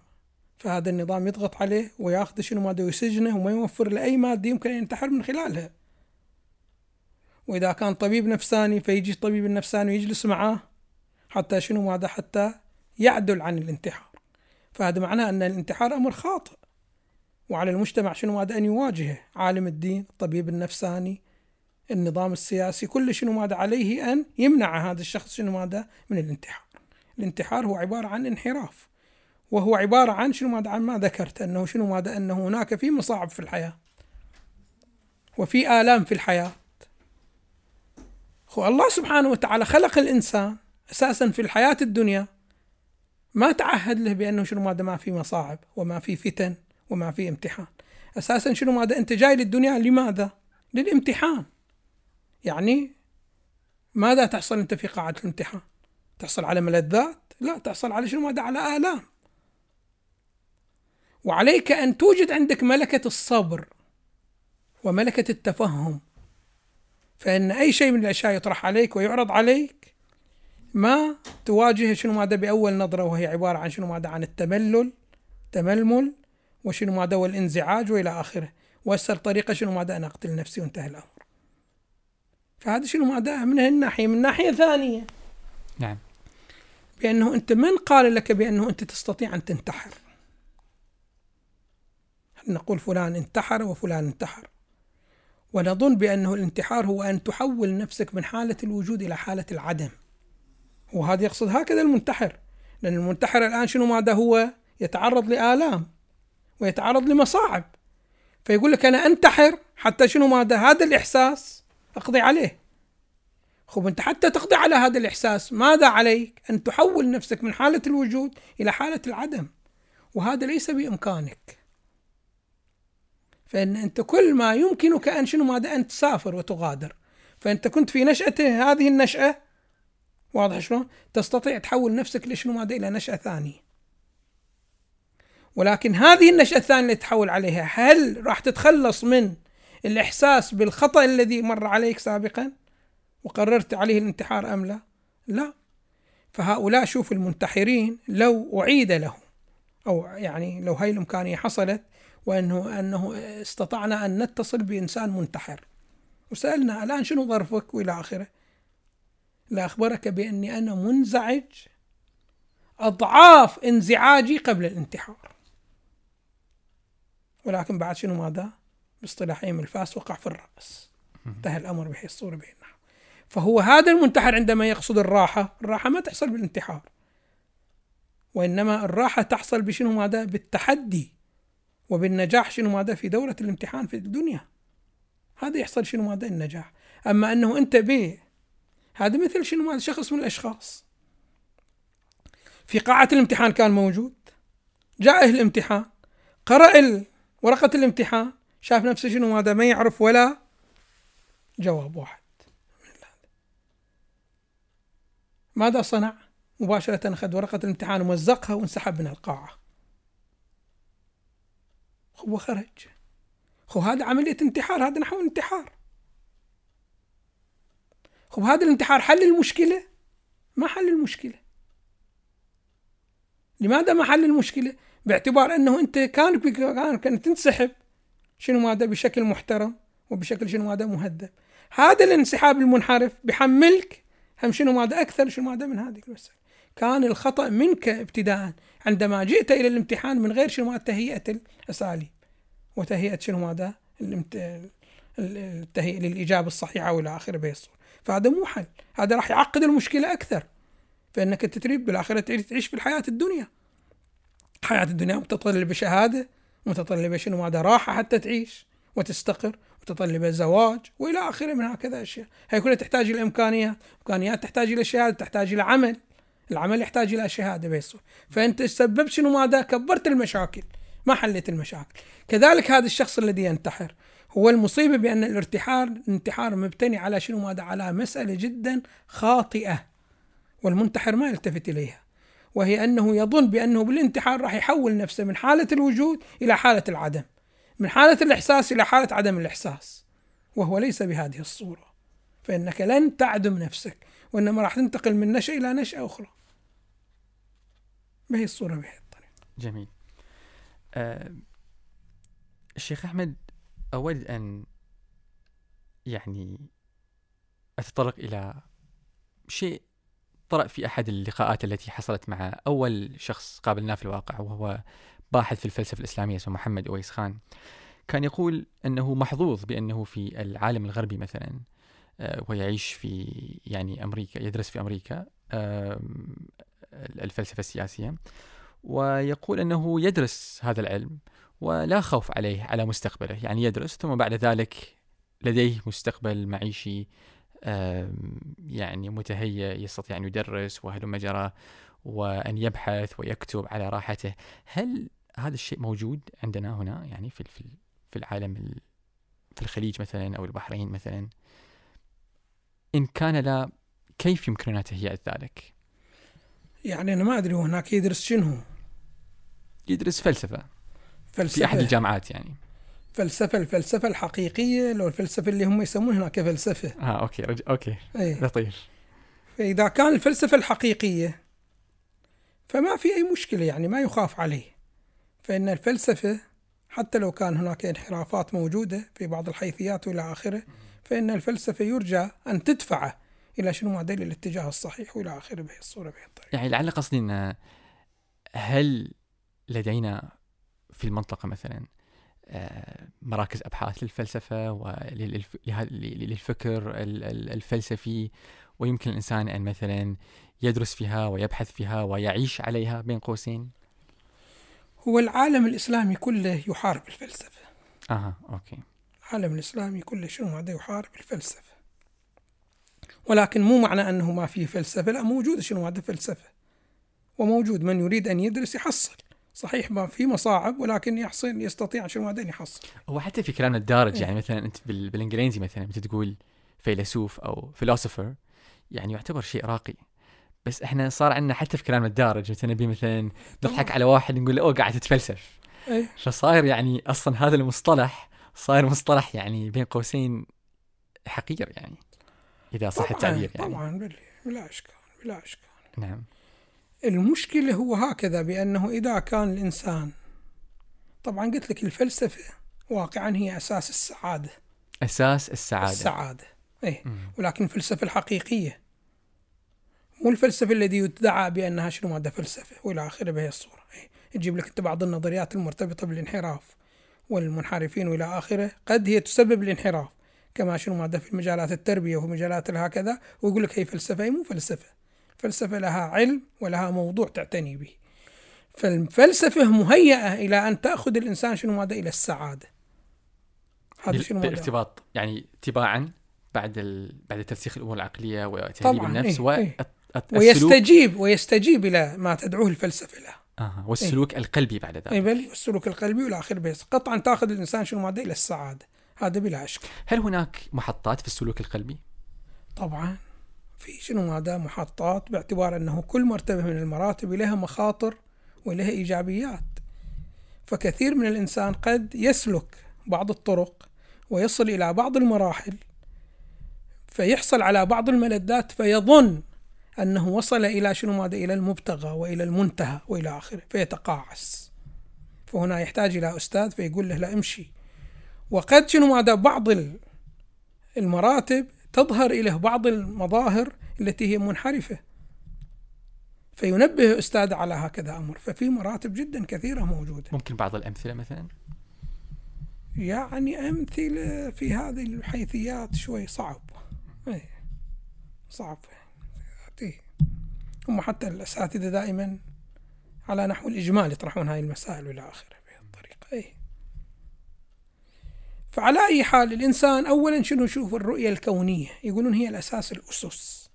فهذا النظام يضغط عليه ويأخذ شنو ماذا ويسجنه وما يوفر له أي مادة يمكن أن ينتحر من خلالها. وإذا كان طبيب نفساني فيجي الطبيب النفساني ويجلس معاه حتى شنو ماذا حتى يعدل عن الانتحار. فهذا معناه أن الانتحار أمر خاطئ. وعلى المجتمع شنو ماذا أن يواجهه؟ عالم الدين الطبيب النفساني النظام السياسي كل شنو ماذا عليه أن يمنع هذا الشخص شنو ماذا من الانتحار. الانتحار هو عبارة عن انحراف. وهو عبارة عن شنو ماذا عن ما ذكرت أنه شنو ماذا أنه هناك في مصاعب في الحياة. وفي آلام في الحياة. هو الله سبحانه وتعالى خلق الإنسان أساسا في الحياة الدنيا ما تعهد له بأنه شنو ماذا ما في مصاعب وما في فتن. وما في امتحان. أساسا شنو ماذا؟ أنت جاي للدنيا لماذا؟ للامتحان. يعني ماذا تحصل أنت في قاعة الامتحان؟ تحصل على ملذات؟ لا تحصل على شنو ماذا؟ على آلام. وعليك أن توجد عندك ملكة الصبر وملكة التفهم. فإن أي شيء من الأشياء يطرح عليك ويعرض عليك ما تواجه شنو ماذا بأول نظرة وهي عبارة عن شنو ماذا؟ عن التملل تململ وشنو ماذا والانزعاج وإلى آخره. وأسهل طريقة شنو ماذا أنا أقتل نفسي وانتهى الأمر. فهذا شنو ماذا؟ من هالناحية من ناحية ثانية. نعم. بأنه أنت من قال لك بأنه أنت تستطيع أن تنتحر. نقول فلان انتحر وفلان انتحر؟ ونظن بأنه الانتحار هو أن تحول نفسك من حالة الوجود إلى حالة العدم. وهذا يقصد هكذا المنتحر. لأن المنتحر الآن شنو ماذا هو؟ يتعرض لآلام. ويتعرض لمصاعب. فيقول لك أنا أنتحر حتى شنو ماذا هذا الإحساس أقضي عليه. خب أنت حتى تقضي على هذا الإحساس ماذا عليك؟ أن تحول نفسك من حالة الوجود إلى حالة العدم. وهذا ليس بإمكانك. فإن أنت كل ما يمكنك أن شنو ماذا أن تسافر وتغادر. فأنت كنت في نشأته هذه النشأة. واضح شلون؟ تستطيع تحول نفسك لشنو ماذا إلى نشأة ثانية. ولكن هذه النشأة الثانية اللي تحول عليها هل راح تتخلص من الإحساس بالخطأ الذي مر عليك سابقا وقررت عليه الانتحار أم لا؟ لا. فهؤلاء شوف المنتحرين لو أعيد لهم أو يعني لو هاي الإمكانية حصلت وأنه أنه استطعنا أن نتصل بإنسان منتحر. وسألنا الآن شنو ظرفك وإلى آخره؟ لأخبرك بأني أنا منزعج أضعاف انزعاجي قبل الانتحار. ولكن بعد شنو ماذا؟ باصطلاحهم الفاس وقع في الرأس. انتهى الأمر بهي الصورة بهي النحو. فهو هذا المنتحر عندما يقصد الراحة الراحة ما تحصل بالانتحار. وإنما الراحة تحصل بشنو ماذا؟ بالتحدي وبالنجاح شنو ماذا؟ في دورة الامتحان في الدنيا. هذا يحصل شنو ماذا؟ النجاح. أما أنه أنت به هذا مثل شنو ماذا؟ شخص من الأشخاص. في قاعة الامتحان كان موجود. جاء الامتحان قرأ ورقة الامتحان. شاف نفسه شنو ماذا ما يعرف ولا جواب واحد. ماذا صنع؟ مباشرة أخذ ورقة الامتحان ومزقها وانسحب من القاعة. هو خرج. هو هذا عملية انتحار هذا نحو انتحار. خب هذا الانتحار حل المشكلة؟ ما حل المشكلة. لماذا ما حل المشكلة؟ باعتبار أنه أنت كان كان تنسحب شنو ماذا؟ بشكل محترم وبشكل شنو ماذا؟ مهذب. هذا الانسحاب المنحرف بحملك هم شنو ماذا؟ أكثر شنو ماذا؟ من هذه المسألة كان الخطأ منك ابتداء عندما جئت إلى الامتحان من غير شنو ماذا؟ تهيئة الأساليب. وتهيئة شنو ماذا؟ التهيئة للإجابة الصحيحة وإلى آخره بهي الصورة فهذا مو حل. هذا راح يعقد المشكلة أكثر. فإنك أنت تريد بالآخرة تعيش في الحياة الدنيا. حياة الدنيا متطلبة شهادة متطلبة شنو؟ ماذا؟ راحة حتى تعيش وتستقر متطلبة زواج وإلى آخره من هكذا أشياء. هي كلها تحتاج إلى إمكانيات إمكانيات تحتاج إلى شهادة تحتاج إلى عمل. العمل يحتاج إلى شهادة بيسو فأنت سببت شنو؟ ماذا؟ كبرت المشاكل ما حليت المشاكل. كذلك هذا الشخص الذي ينتحر هو المصيبة بأن الارتحار الانتحار مبتني على شنو؟ ماذا؟ على مسألة جدا خاطئة والمنتحر ما يلتفت إليها. وهي أنه يظن بأنه بالانتحار راح يحول نفسه من حالة الوجود إلى حالة العدم من حالة الإحساس إلى حالة عدم الإحساس وهو ليس بهذه الصورة فإنك لن تعدم نفسك وإنما راح تنتقل من نشأة إلى نشأة أخرى. بهي الصورة بهي الطريقة. جميل. أه الشيخ أحمد أود أن يعني أتطرق إلى شيء طرأ في أحد اللقاءات التي حصلت مع أول شخص قابلناه في الواقع وهو باحث في الفلسفة الإسلامية اسمه محمد أويس خان. كان يقول أنه محظوظ بأنه في العالم الغربي مثلا آه، ويعيش في يعني أمريكا يدرس في أمريكا الفلسفة السياسية ويقول أنه يدرس هذا العلم ولا خوف عليه على مستقبله. يعني يدرس ثم بعد ذلك لديه مستقبل معيشي يعني متهيأ يستطيع أن يدرس وهلم جرى وأن يبحث ويكتب على راحته. هل هذا الشيء موجود عندنا هنا؟ يعني في في العالم في الخليج مثلا أو البحرين مثلا. إن كان لا كيف يمكننا تهيئة ذلك؟ يعني أنا ما أدري هناك يدرس شنو؟ يدرس فلسفة. فلسفة. في أحد الجامعات يعني. فلسفة الفلسفة الحقيقية لو الفلسفة اللي هم يسمون هناك فلسفة. آه okay رج... okay. أيه. لطيف. فإذا كان الفلسفة الحقيقية فما في أي مشكلة يعني ما يخاف عليه. فإن الفلسفة حتى لو كان هناك انحرافات موجودة في بعض الحيثيات وإلى آخره فإن الفلسفة يرجى أن تدفعه إلى شنو؟ معدل الاتجاه الصحيح وإلى آخره بهي الصورة بهي الطريقة. يعني لعل قصدي أن هل لدينا في المنطقة مثلا مراكز أبحاث للفلسفة وللفكر الفلسفي ويمكن الإنسان أن مثلا يدرس فيها ويبحث فيها ويعيش عليها بين قوسين. هو العالم الإسلامي كله يحارب الفلسفة. أها أوكي. العالم الإسلامي كله شنو هذا؟ يحارب الفلسفة. ولكن مو معنى أنه ما في فلسفة لا موجود شنو هذا فلسفة. وموجود من يريد أن يدرس يحصل. صحيح ما في مصاعب ولكن يحصل يستطيع شنو بعدين يحصل. هو حتى في كلامنا الدارج يعني مثلا أنت بالإنجليزي مثلا متى تقول فيلسوف أو فيلوسوفر يعني يعتبر شيء راقي. بس إحنا صار عندنا حتى في كلامنا الدارج مثلا نبي مثلا نضحك على واحد نقول له أوه قاعد تتفلسف. أي. فصاير يعني أصلا هذا المصطلح صاير مصطلح يعني بين قوسين حقير يعني إذا صح التعبير يعني. طبعا بلا إشكال بلا إشكال. نعم. المشكلة هو هكذا بأنه إذا كان الإنسان طبعا قلت لك الفلسفة واقعا هي أساس السعادة. أساس السعادة. السعادة. إيه. ولكن الفلسفة الحقيقية. مو الفلسفة الذي يدعى بأنها شنو؟ مادة فلسفة وإلى آخره بهي الصورة. إيه. تجيب لك أنت بعض النظريات المرتبطة بالانحراف والمنحرفين وإلى آخره. قد هي تسبب الانحراف كما شنو؟ مادة في مجالات التربية وفي مجالات هكذا. ويقول لك هي فلسفة هي مو فلسفة. الفلسفة لها علم ولها موضوع تعتني به فالفلسفة مهيئة إلى أن تأخذ الإنسان شنو ماذا إلى السعادة هذا شنو بالارتباط يعني تباعا بعد ال... بعد ترسيخ الأمور العقلية وتهذيب النفس إيه؟ و... إيه؟ ويستجيب ويستجيب إلى ما تدعوه الفلسفة له آه. والسلوك إيه؟ القلبي بعد ذلك اي بل والسلوك القلبي والآخر بس قطعا تأخذ الإنسان شنو ماذا إلى السعادة هذا بلا شك هل هناك محطات في السلوك القلبي؟ طبعا في شنو هذا محطات باعتبار أنه كل مرتبة من المراتب لها مخاطر ولها إيجابيات. فكثير من الإنسان قد يسلك بعض الطرق ويصل إلى بعض المراحل فيحصل على بعض الملذات فيظن أنه وصل إلى شنو ماذا إلى المبتغى وإلى المنتهى وإلى آخره فيتقاعس. فهنا يحتاج إلى أستاذ فيقول له لا امشي. وقد شنو ماذا بعض المراتب تظهر إليه بعض المظاهر التي هي منحرفة. فينبه أستاذ على هكذا أمر ففي مراتب جدا كثيرة موجودة. ممكن بعض الأمثلة مثلا؟ يعني أمثلة في هذه الحيثيات شوي صعب. أي صعب. هم حتى الأساتذة دائما على نحو الإجمال يطرحون هذه المسائل وإلى آخره بهذه الطريقة. أي فعلى أي حال الإنسان أولا شنو يشوف الرؤية الكونية؟ يقولون هي الأساس الأسس.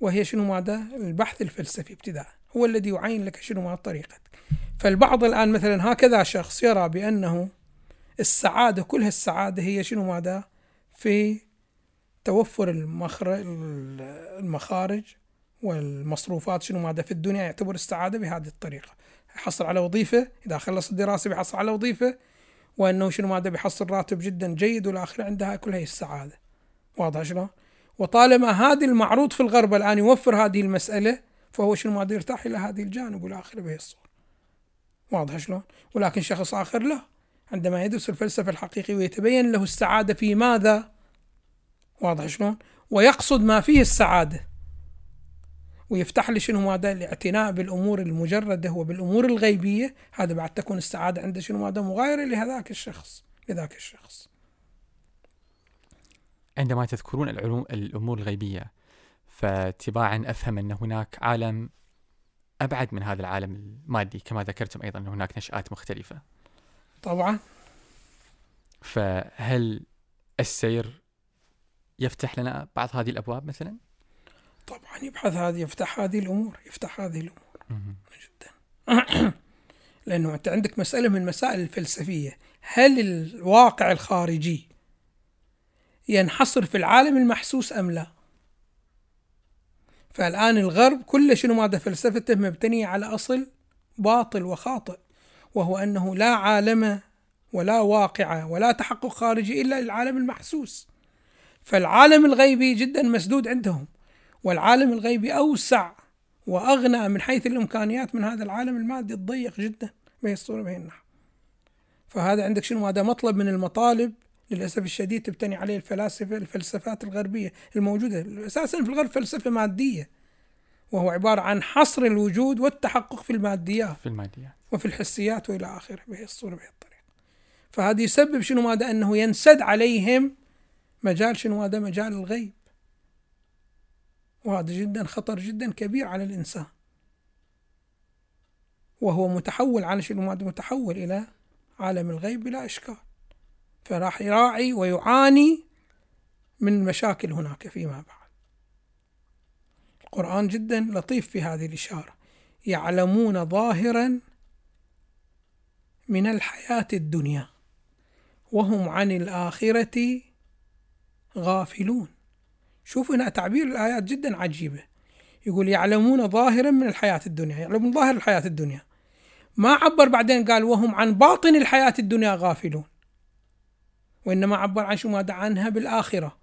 وهي شنو ماذا؟ البحث الفلسفي ابتداء. هو الذي يعين لك شنو ما طريقتك. فالبعض الآن مثلا هكذا شخص يرى بأنه السعادة كلها السعادة هي شنو ماذا؟ في توفر المخارج والمصروفات شنو ماذا في الدنيا يعتبر السعادة بهذه الطريقة. يحصل على وظيفة إذا خلص الدراسة بيحصل على وظيفة وأنه شنو ماذا بيحصل؟ راتب جدا جيد والآخر عندها كلها هي السعادة. واضح شلون؟ وطالما هذا المعروض في الغرب الآن يوفر هذه المسألة فهو شنو ماذا يرتاح إلى هذه الجانب والآخر بهي الصورة واضح شلون؟ ولكن شخص آخر لا. عندما يدرس الفلسفة الحقيقي ويتبين له السعادة في ماذا؟ واضح شلون؟ ويقصد ما فيه السعادة. ويفتح لي شنو ماذا الاعتناء بالأمور المجردة وبالأمور الغيبية. هذا بعد تكون السعادة عنده شنو ماذا مغايرة لهذاك الشخص لذاك الشخص. عندما تذكرون العلوم الأمور الغيبية فتباعا أفهم أن هناك عالم أبعد من هذا العالم المادي كما ذكرتم أيضا أن هناك نشآت مختلفة. طبعا. فهل السير يفتح لنا بعض هذه الأبواب مثلا؟ طبعا يبحث هذه يفتح هذه الأمور يفتح هذه الأمور. جدا. <clears throat> لأنه أنت عندك مسألة من المسائل الفلسفية. هل الواقع الخارجي ينحصر في العالم المحسوس أم لا؟ فالآن الغرب كل شنو ماذا فلسفته مبتنيه على أصل باطل وخاطئ وهو أنه لا عالم ولا واقع ولا تحقق خارجي إلا للعالم المحسوس. فالعالم الغيبي جدا مسدود عندهم. والعالم الغيبي أوسع وأغنى من حيث الإمكانيات من هذا العالم المادي الضيق جدا بهي الصورة بهي النحو. فهذا عندك شنو؟ هذا مطلب من المطالب للأسف الشديد تبتني عليه الفلاسفة الفلسفات الغربية الموجودة أساسا في الغرب فلسفة مادية وهو عبارة عن حصر الوجود والتحقق في الماديات في الماديات. وفي الحسيات وإلى آخره بهي الصورة بهي الطريقة فهذا يسبب شنو؟ ماذا أنه ينسد عليهم مجال شنو؟ هذا مجال الغيب. وهذا جدا خطر جدا كبير على الإنسان. وهو متحول على شنو متحول إلى عالم الغيب بلا إشكال. فراح يراعي ويعاني من مشاكل هناك فيما بعد. القرآن جدا لطيف في هذه الإشارة. يعلمون ظاهرا من الحياة الدنيا وهم عن الآخرة غافلون. شوف هنا تعبير الآيات جدا عجيبة. يقول يعلمون ظاهرا من الحياة الدنيا يعلمون ظاهر الحياة الدنيا. ما عبر بعدين قال وهم عن باطن الحياة الدنيا غافلون. وإنما عبر عن شو؟ ماذا عنها بالآخرة.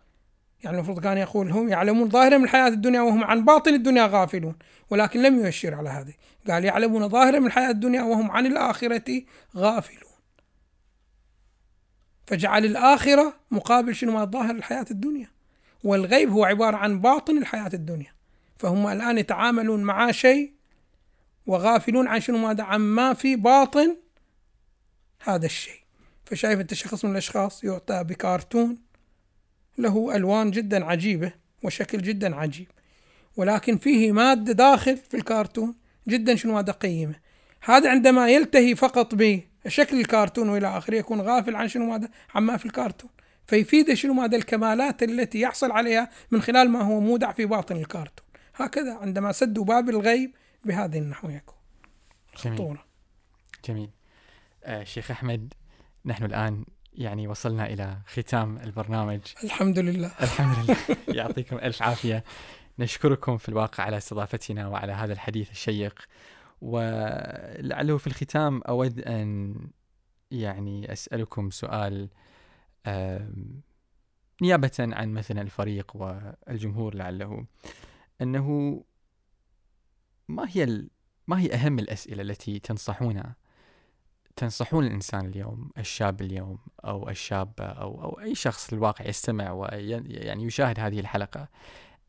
يعني المفروض كان يقول هم يعلمون ظاهرا من الحياة الدنيا وهم عن باطن الدنيا غافلون ولكن لم يؤشر على هذه. قال يعلمون ظاهرا من الحياة الدنيا وهم عن الآخرة غافلون. فجعل الآخرة مقابل شنو؟ ما ظاهر الحياة الدنيا. والغيب هو عبارة عن باطن الحياة الدنيا. فهم الآن يتعاملون مع شيء وغافلون عن شنو ماذا عن ما في باطن هذا الشيء. فشايف أنت شخص من الأشخاص يعطى بكرتون له ألوان جدا عجيبة وشكل جدا عجيب. ولكن فيه مادة داخل في الكرتون جدا شنو هذا قيمة. هذا عندما يلتهي فقط به شكل الكرتون وإلى آخره يكون غافل عن شنو ماذا عما في الكرتون فيفيد شنو ماذا الكمالات التي يحصل عليها من خلال ما هو مودع في باطن الكرتون هكذا عندما سدوا باب الغيب بهذه النحو يكون. خطورة. جميل. آه شيخ أحمد نحن الآن يعني وصلنا إلى ختام البرنامج. الحمد لله. الحمد لله. <laughs> يعطيكم ألف عافية. نشكركم في الواقع على استضافتنا وعلى هذا الحديث الشيق. ولعله في الختام أود أن يعني أسألكم سؤال نيابة عن مثلا الفريق والجمهور لعله أنه ما هي ما هي أهم الأسئلة التي تنصحون تنصحون الإنسان اليوم الشاب اليوم أو الشابة أو أو أي شخص في الواقع يستمع ويعني يشاهد هذه الحلقة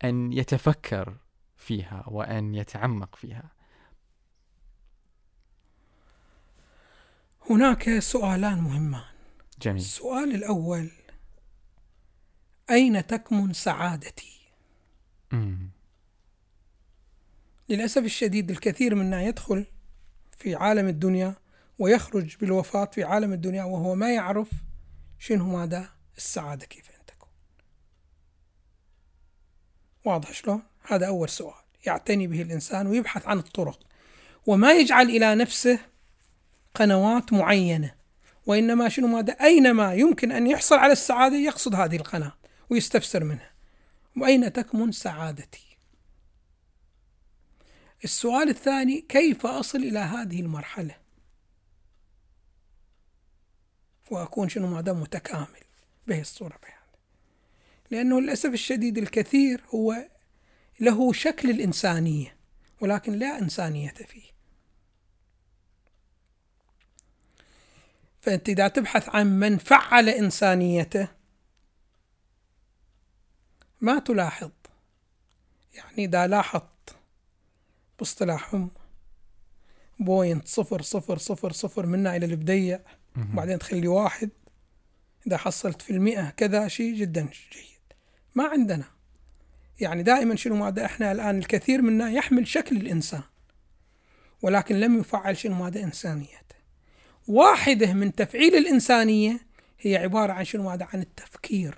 أن يتفكر فيها وأن يتعمق فيها؟ هناك سؤالان مهمان. جميل السؤال الأول أين تكمن سعادتي؟ مم. للأسف الشديد الكثير منا يدخل في عالم الدنيا ويخرج بالوفاة في عالم الدنيا وهو ما يعرف شنو ماذا السعادة كيف أن تكون واضح شلون هذا أول سؤال يعتني به الإنسان ويبحث عن الطرق وما يجعل إلى نفسه قنوات معينة وإنما شنو ماذا؟ أينما يمكن أن يحصل على السعادة يقصد هذه القناة ويستفسر منها. وأين تكمن سعادتي؟ السؤال الثاني كيف أصل إلى هذه المرحلة؟ وأكون شنو ماذا؟ متكامل به الصورة بهذا. لأنه للأسف الشديد الكثير هو له شكل الإنسانية ولكن لا إنسانية فيه. فأنت إذا تبحث عن من فعل إنسانيته ما تلاحظ. يعني إذا لاحظت باصطلاحهم بوينت صفر صفر صفر صفر منا إلى البديع وبعدين تخلي واحد. إذا حصلت في المئة كذا شيء جدا جيد. ما عندنا. يعني دائما شنو ماذا إحنا الآن الكثير منا يحمل شكل الإنسان. ولكن لم يفعل شنو ماذا إنسانيته. واحدة من تفعيل الإنسانية هي عبارة عن شنو؟ ماذا عن التفكير.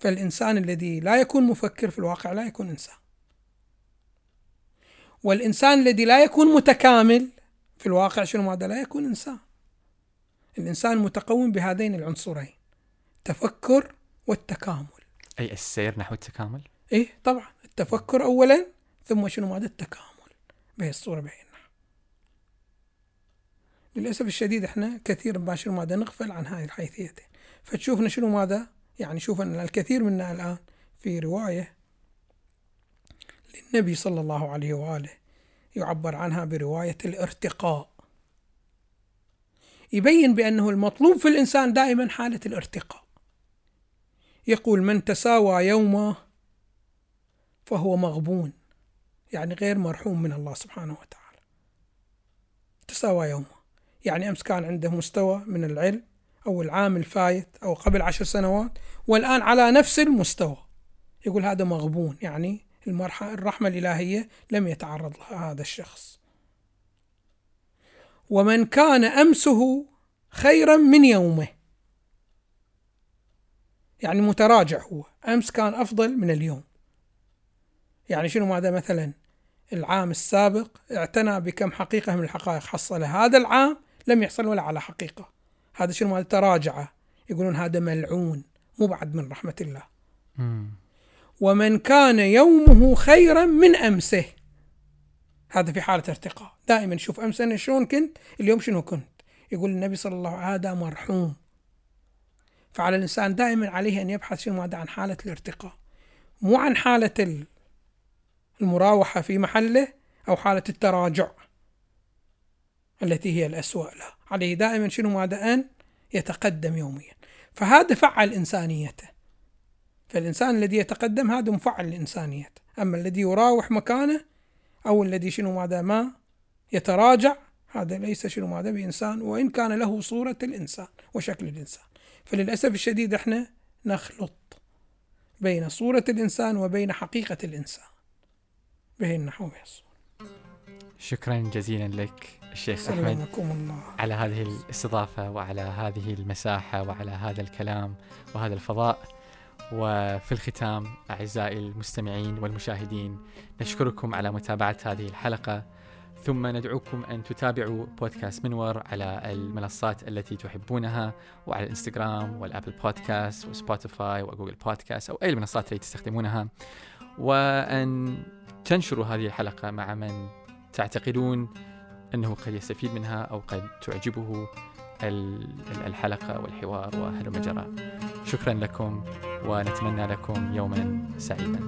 فالإنسان الذي لا يكون مفكر في الواقع لا يكون إنسان. والإنسان الذي لا يكون متكامل في الواقع شنو؟ ماذا لا يكون إنسان. الإنسان متقوم بهذين العنصرين التفكر والتكامل. أي السير نحو التكامل؟ إيه طبعا التفكر أولا ثم شنو؟ ماذا التكامل. بهي الصورة بهي للأسف الشديد إحنا كثير شنو ماذا نغفل عن هذه الحيثيتين. فتشوفنا شنو ماذا يعني شوف أن الكثير منا الآن في رواية للنبي صلى الله عليه وآله يعبر عنها برواية الارتقاء. يبين بأنه المطلوب في الإنسان دائما حالة الارتقاء. يقول من تساوى يومه فهو مغبون يعني غير مرحوم من الله سبحانه وتعالى. تساوى يومه. يعني أمس كان عنده مستوى من العلم أو العام الفايت أو قبل عشر سنوات والآن على نفس المستوى. يقول هذا مغبون يعني الرحمة الإلهية لم يتعرض لها هذا الشخص. ومن كان أمسه خيرا من يومه. يعني متراجع هو أمس كان أفضل من اليوم. يعني شنو ماذا مثلا؟ العام السابق اعتنى بكم حقيقة من الحقائق حصل هذا العام لم يحصل ولا على حقيقة. هذا شنو ماذا تراجع يقولون هذا ملعون مبعد من رحمة الله. ومن كان يومه خيرا من أمسه. هذا في حالة ارتقاء. دائما شوف أمس أنا شلون كنت اليوم شنو كنت. يقول النبي صلى الله عليه وسلم هذا مرحوم. فعلى الإنسان دائما عليه أن يبحث شنو ماذا عن حالة الارتقاء. مو عن حالة المراوحة في محله أو حالة التراجع. التي هي الأسوأ له. عليه دائما شنو ماذا أن يتقدم يوميا. فهذا فعل إنسانيته. فالإنسان الذي يتقدم هذا مفعل لإنسانيته أما الذي يراوح مكانه أو الذي شنو ماذا ما يتراجع هذا ليس شنو ماذا بإنسان وإن كان له صورة الإنسان وشكل الإنسان. فللأسف الشديد إحنا نخلط بين صورة الإنسان وبين حقيقة الإنسان. به النحو والصورة شكرا جزيلا لك. الشيخ أحمد الله. على هذه الاستضافة وعلى هذه المساحة وعلى هذا الكلام وهذا الفضاء. وفي الختام أعزائي المستمعين والمشاهدين نشكركم على متابعة هذه الحلقة. ثم ندعوكم أن تتابعوا بودكاست منور على المنصات التي تحبونها وعلى الإنستغرام وال Apple Podcast و Spotify و Google Podcast أو أي المنصات التي تستخدمونها. وأن تنشروا هذه الحلقة مع من تعتقدون. أنه قد يستفيد منها أو قد تعجبه الحلقة والحوار وهلم جرى شكرا لكم ونتمنى لكم يوما سعيدا.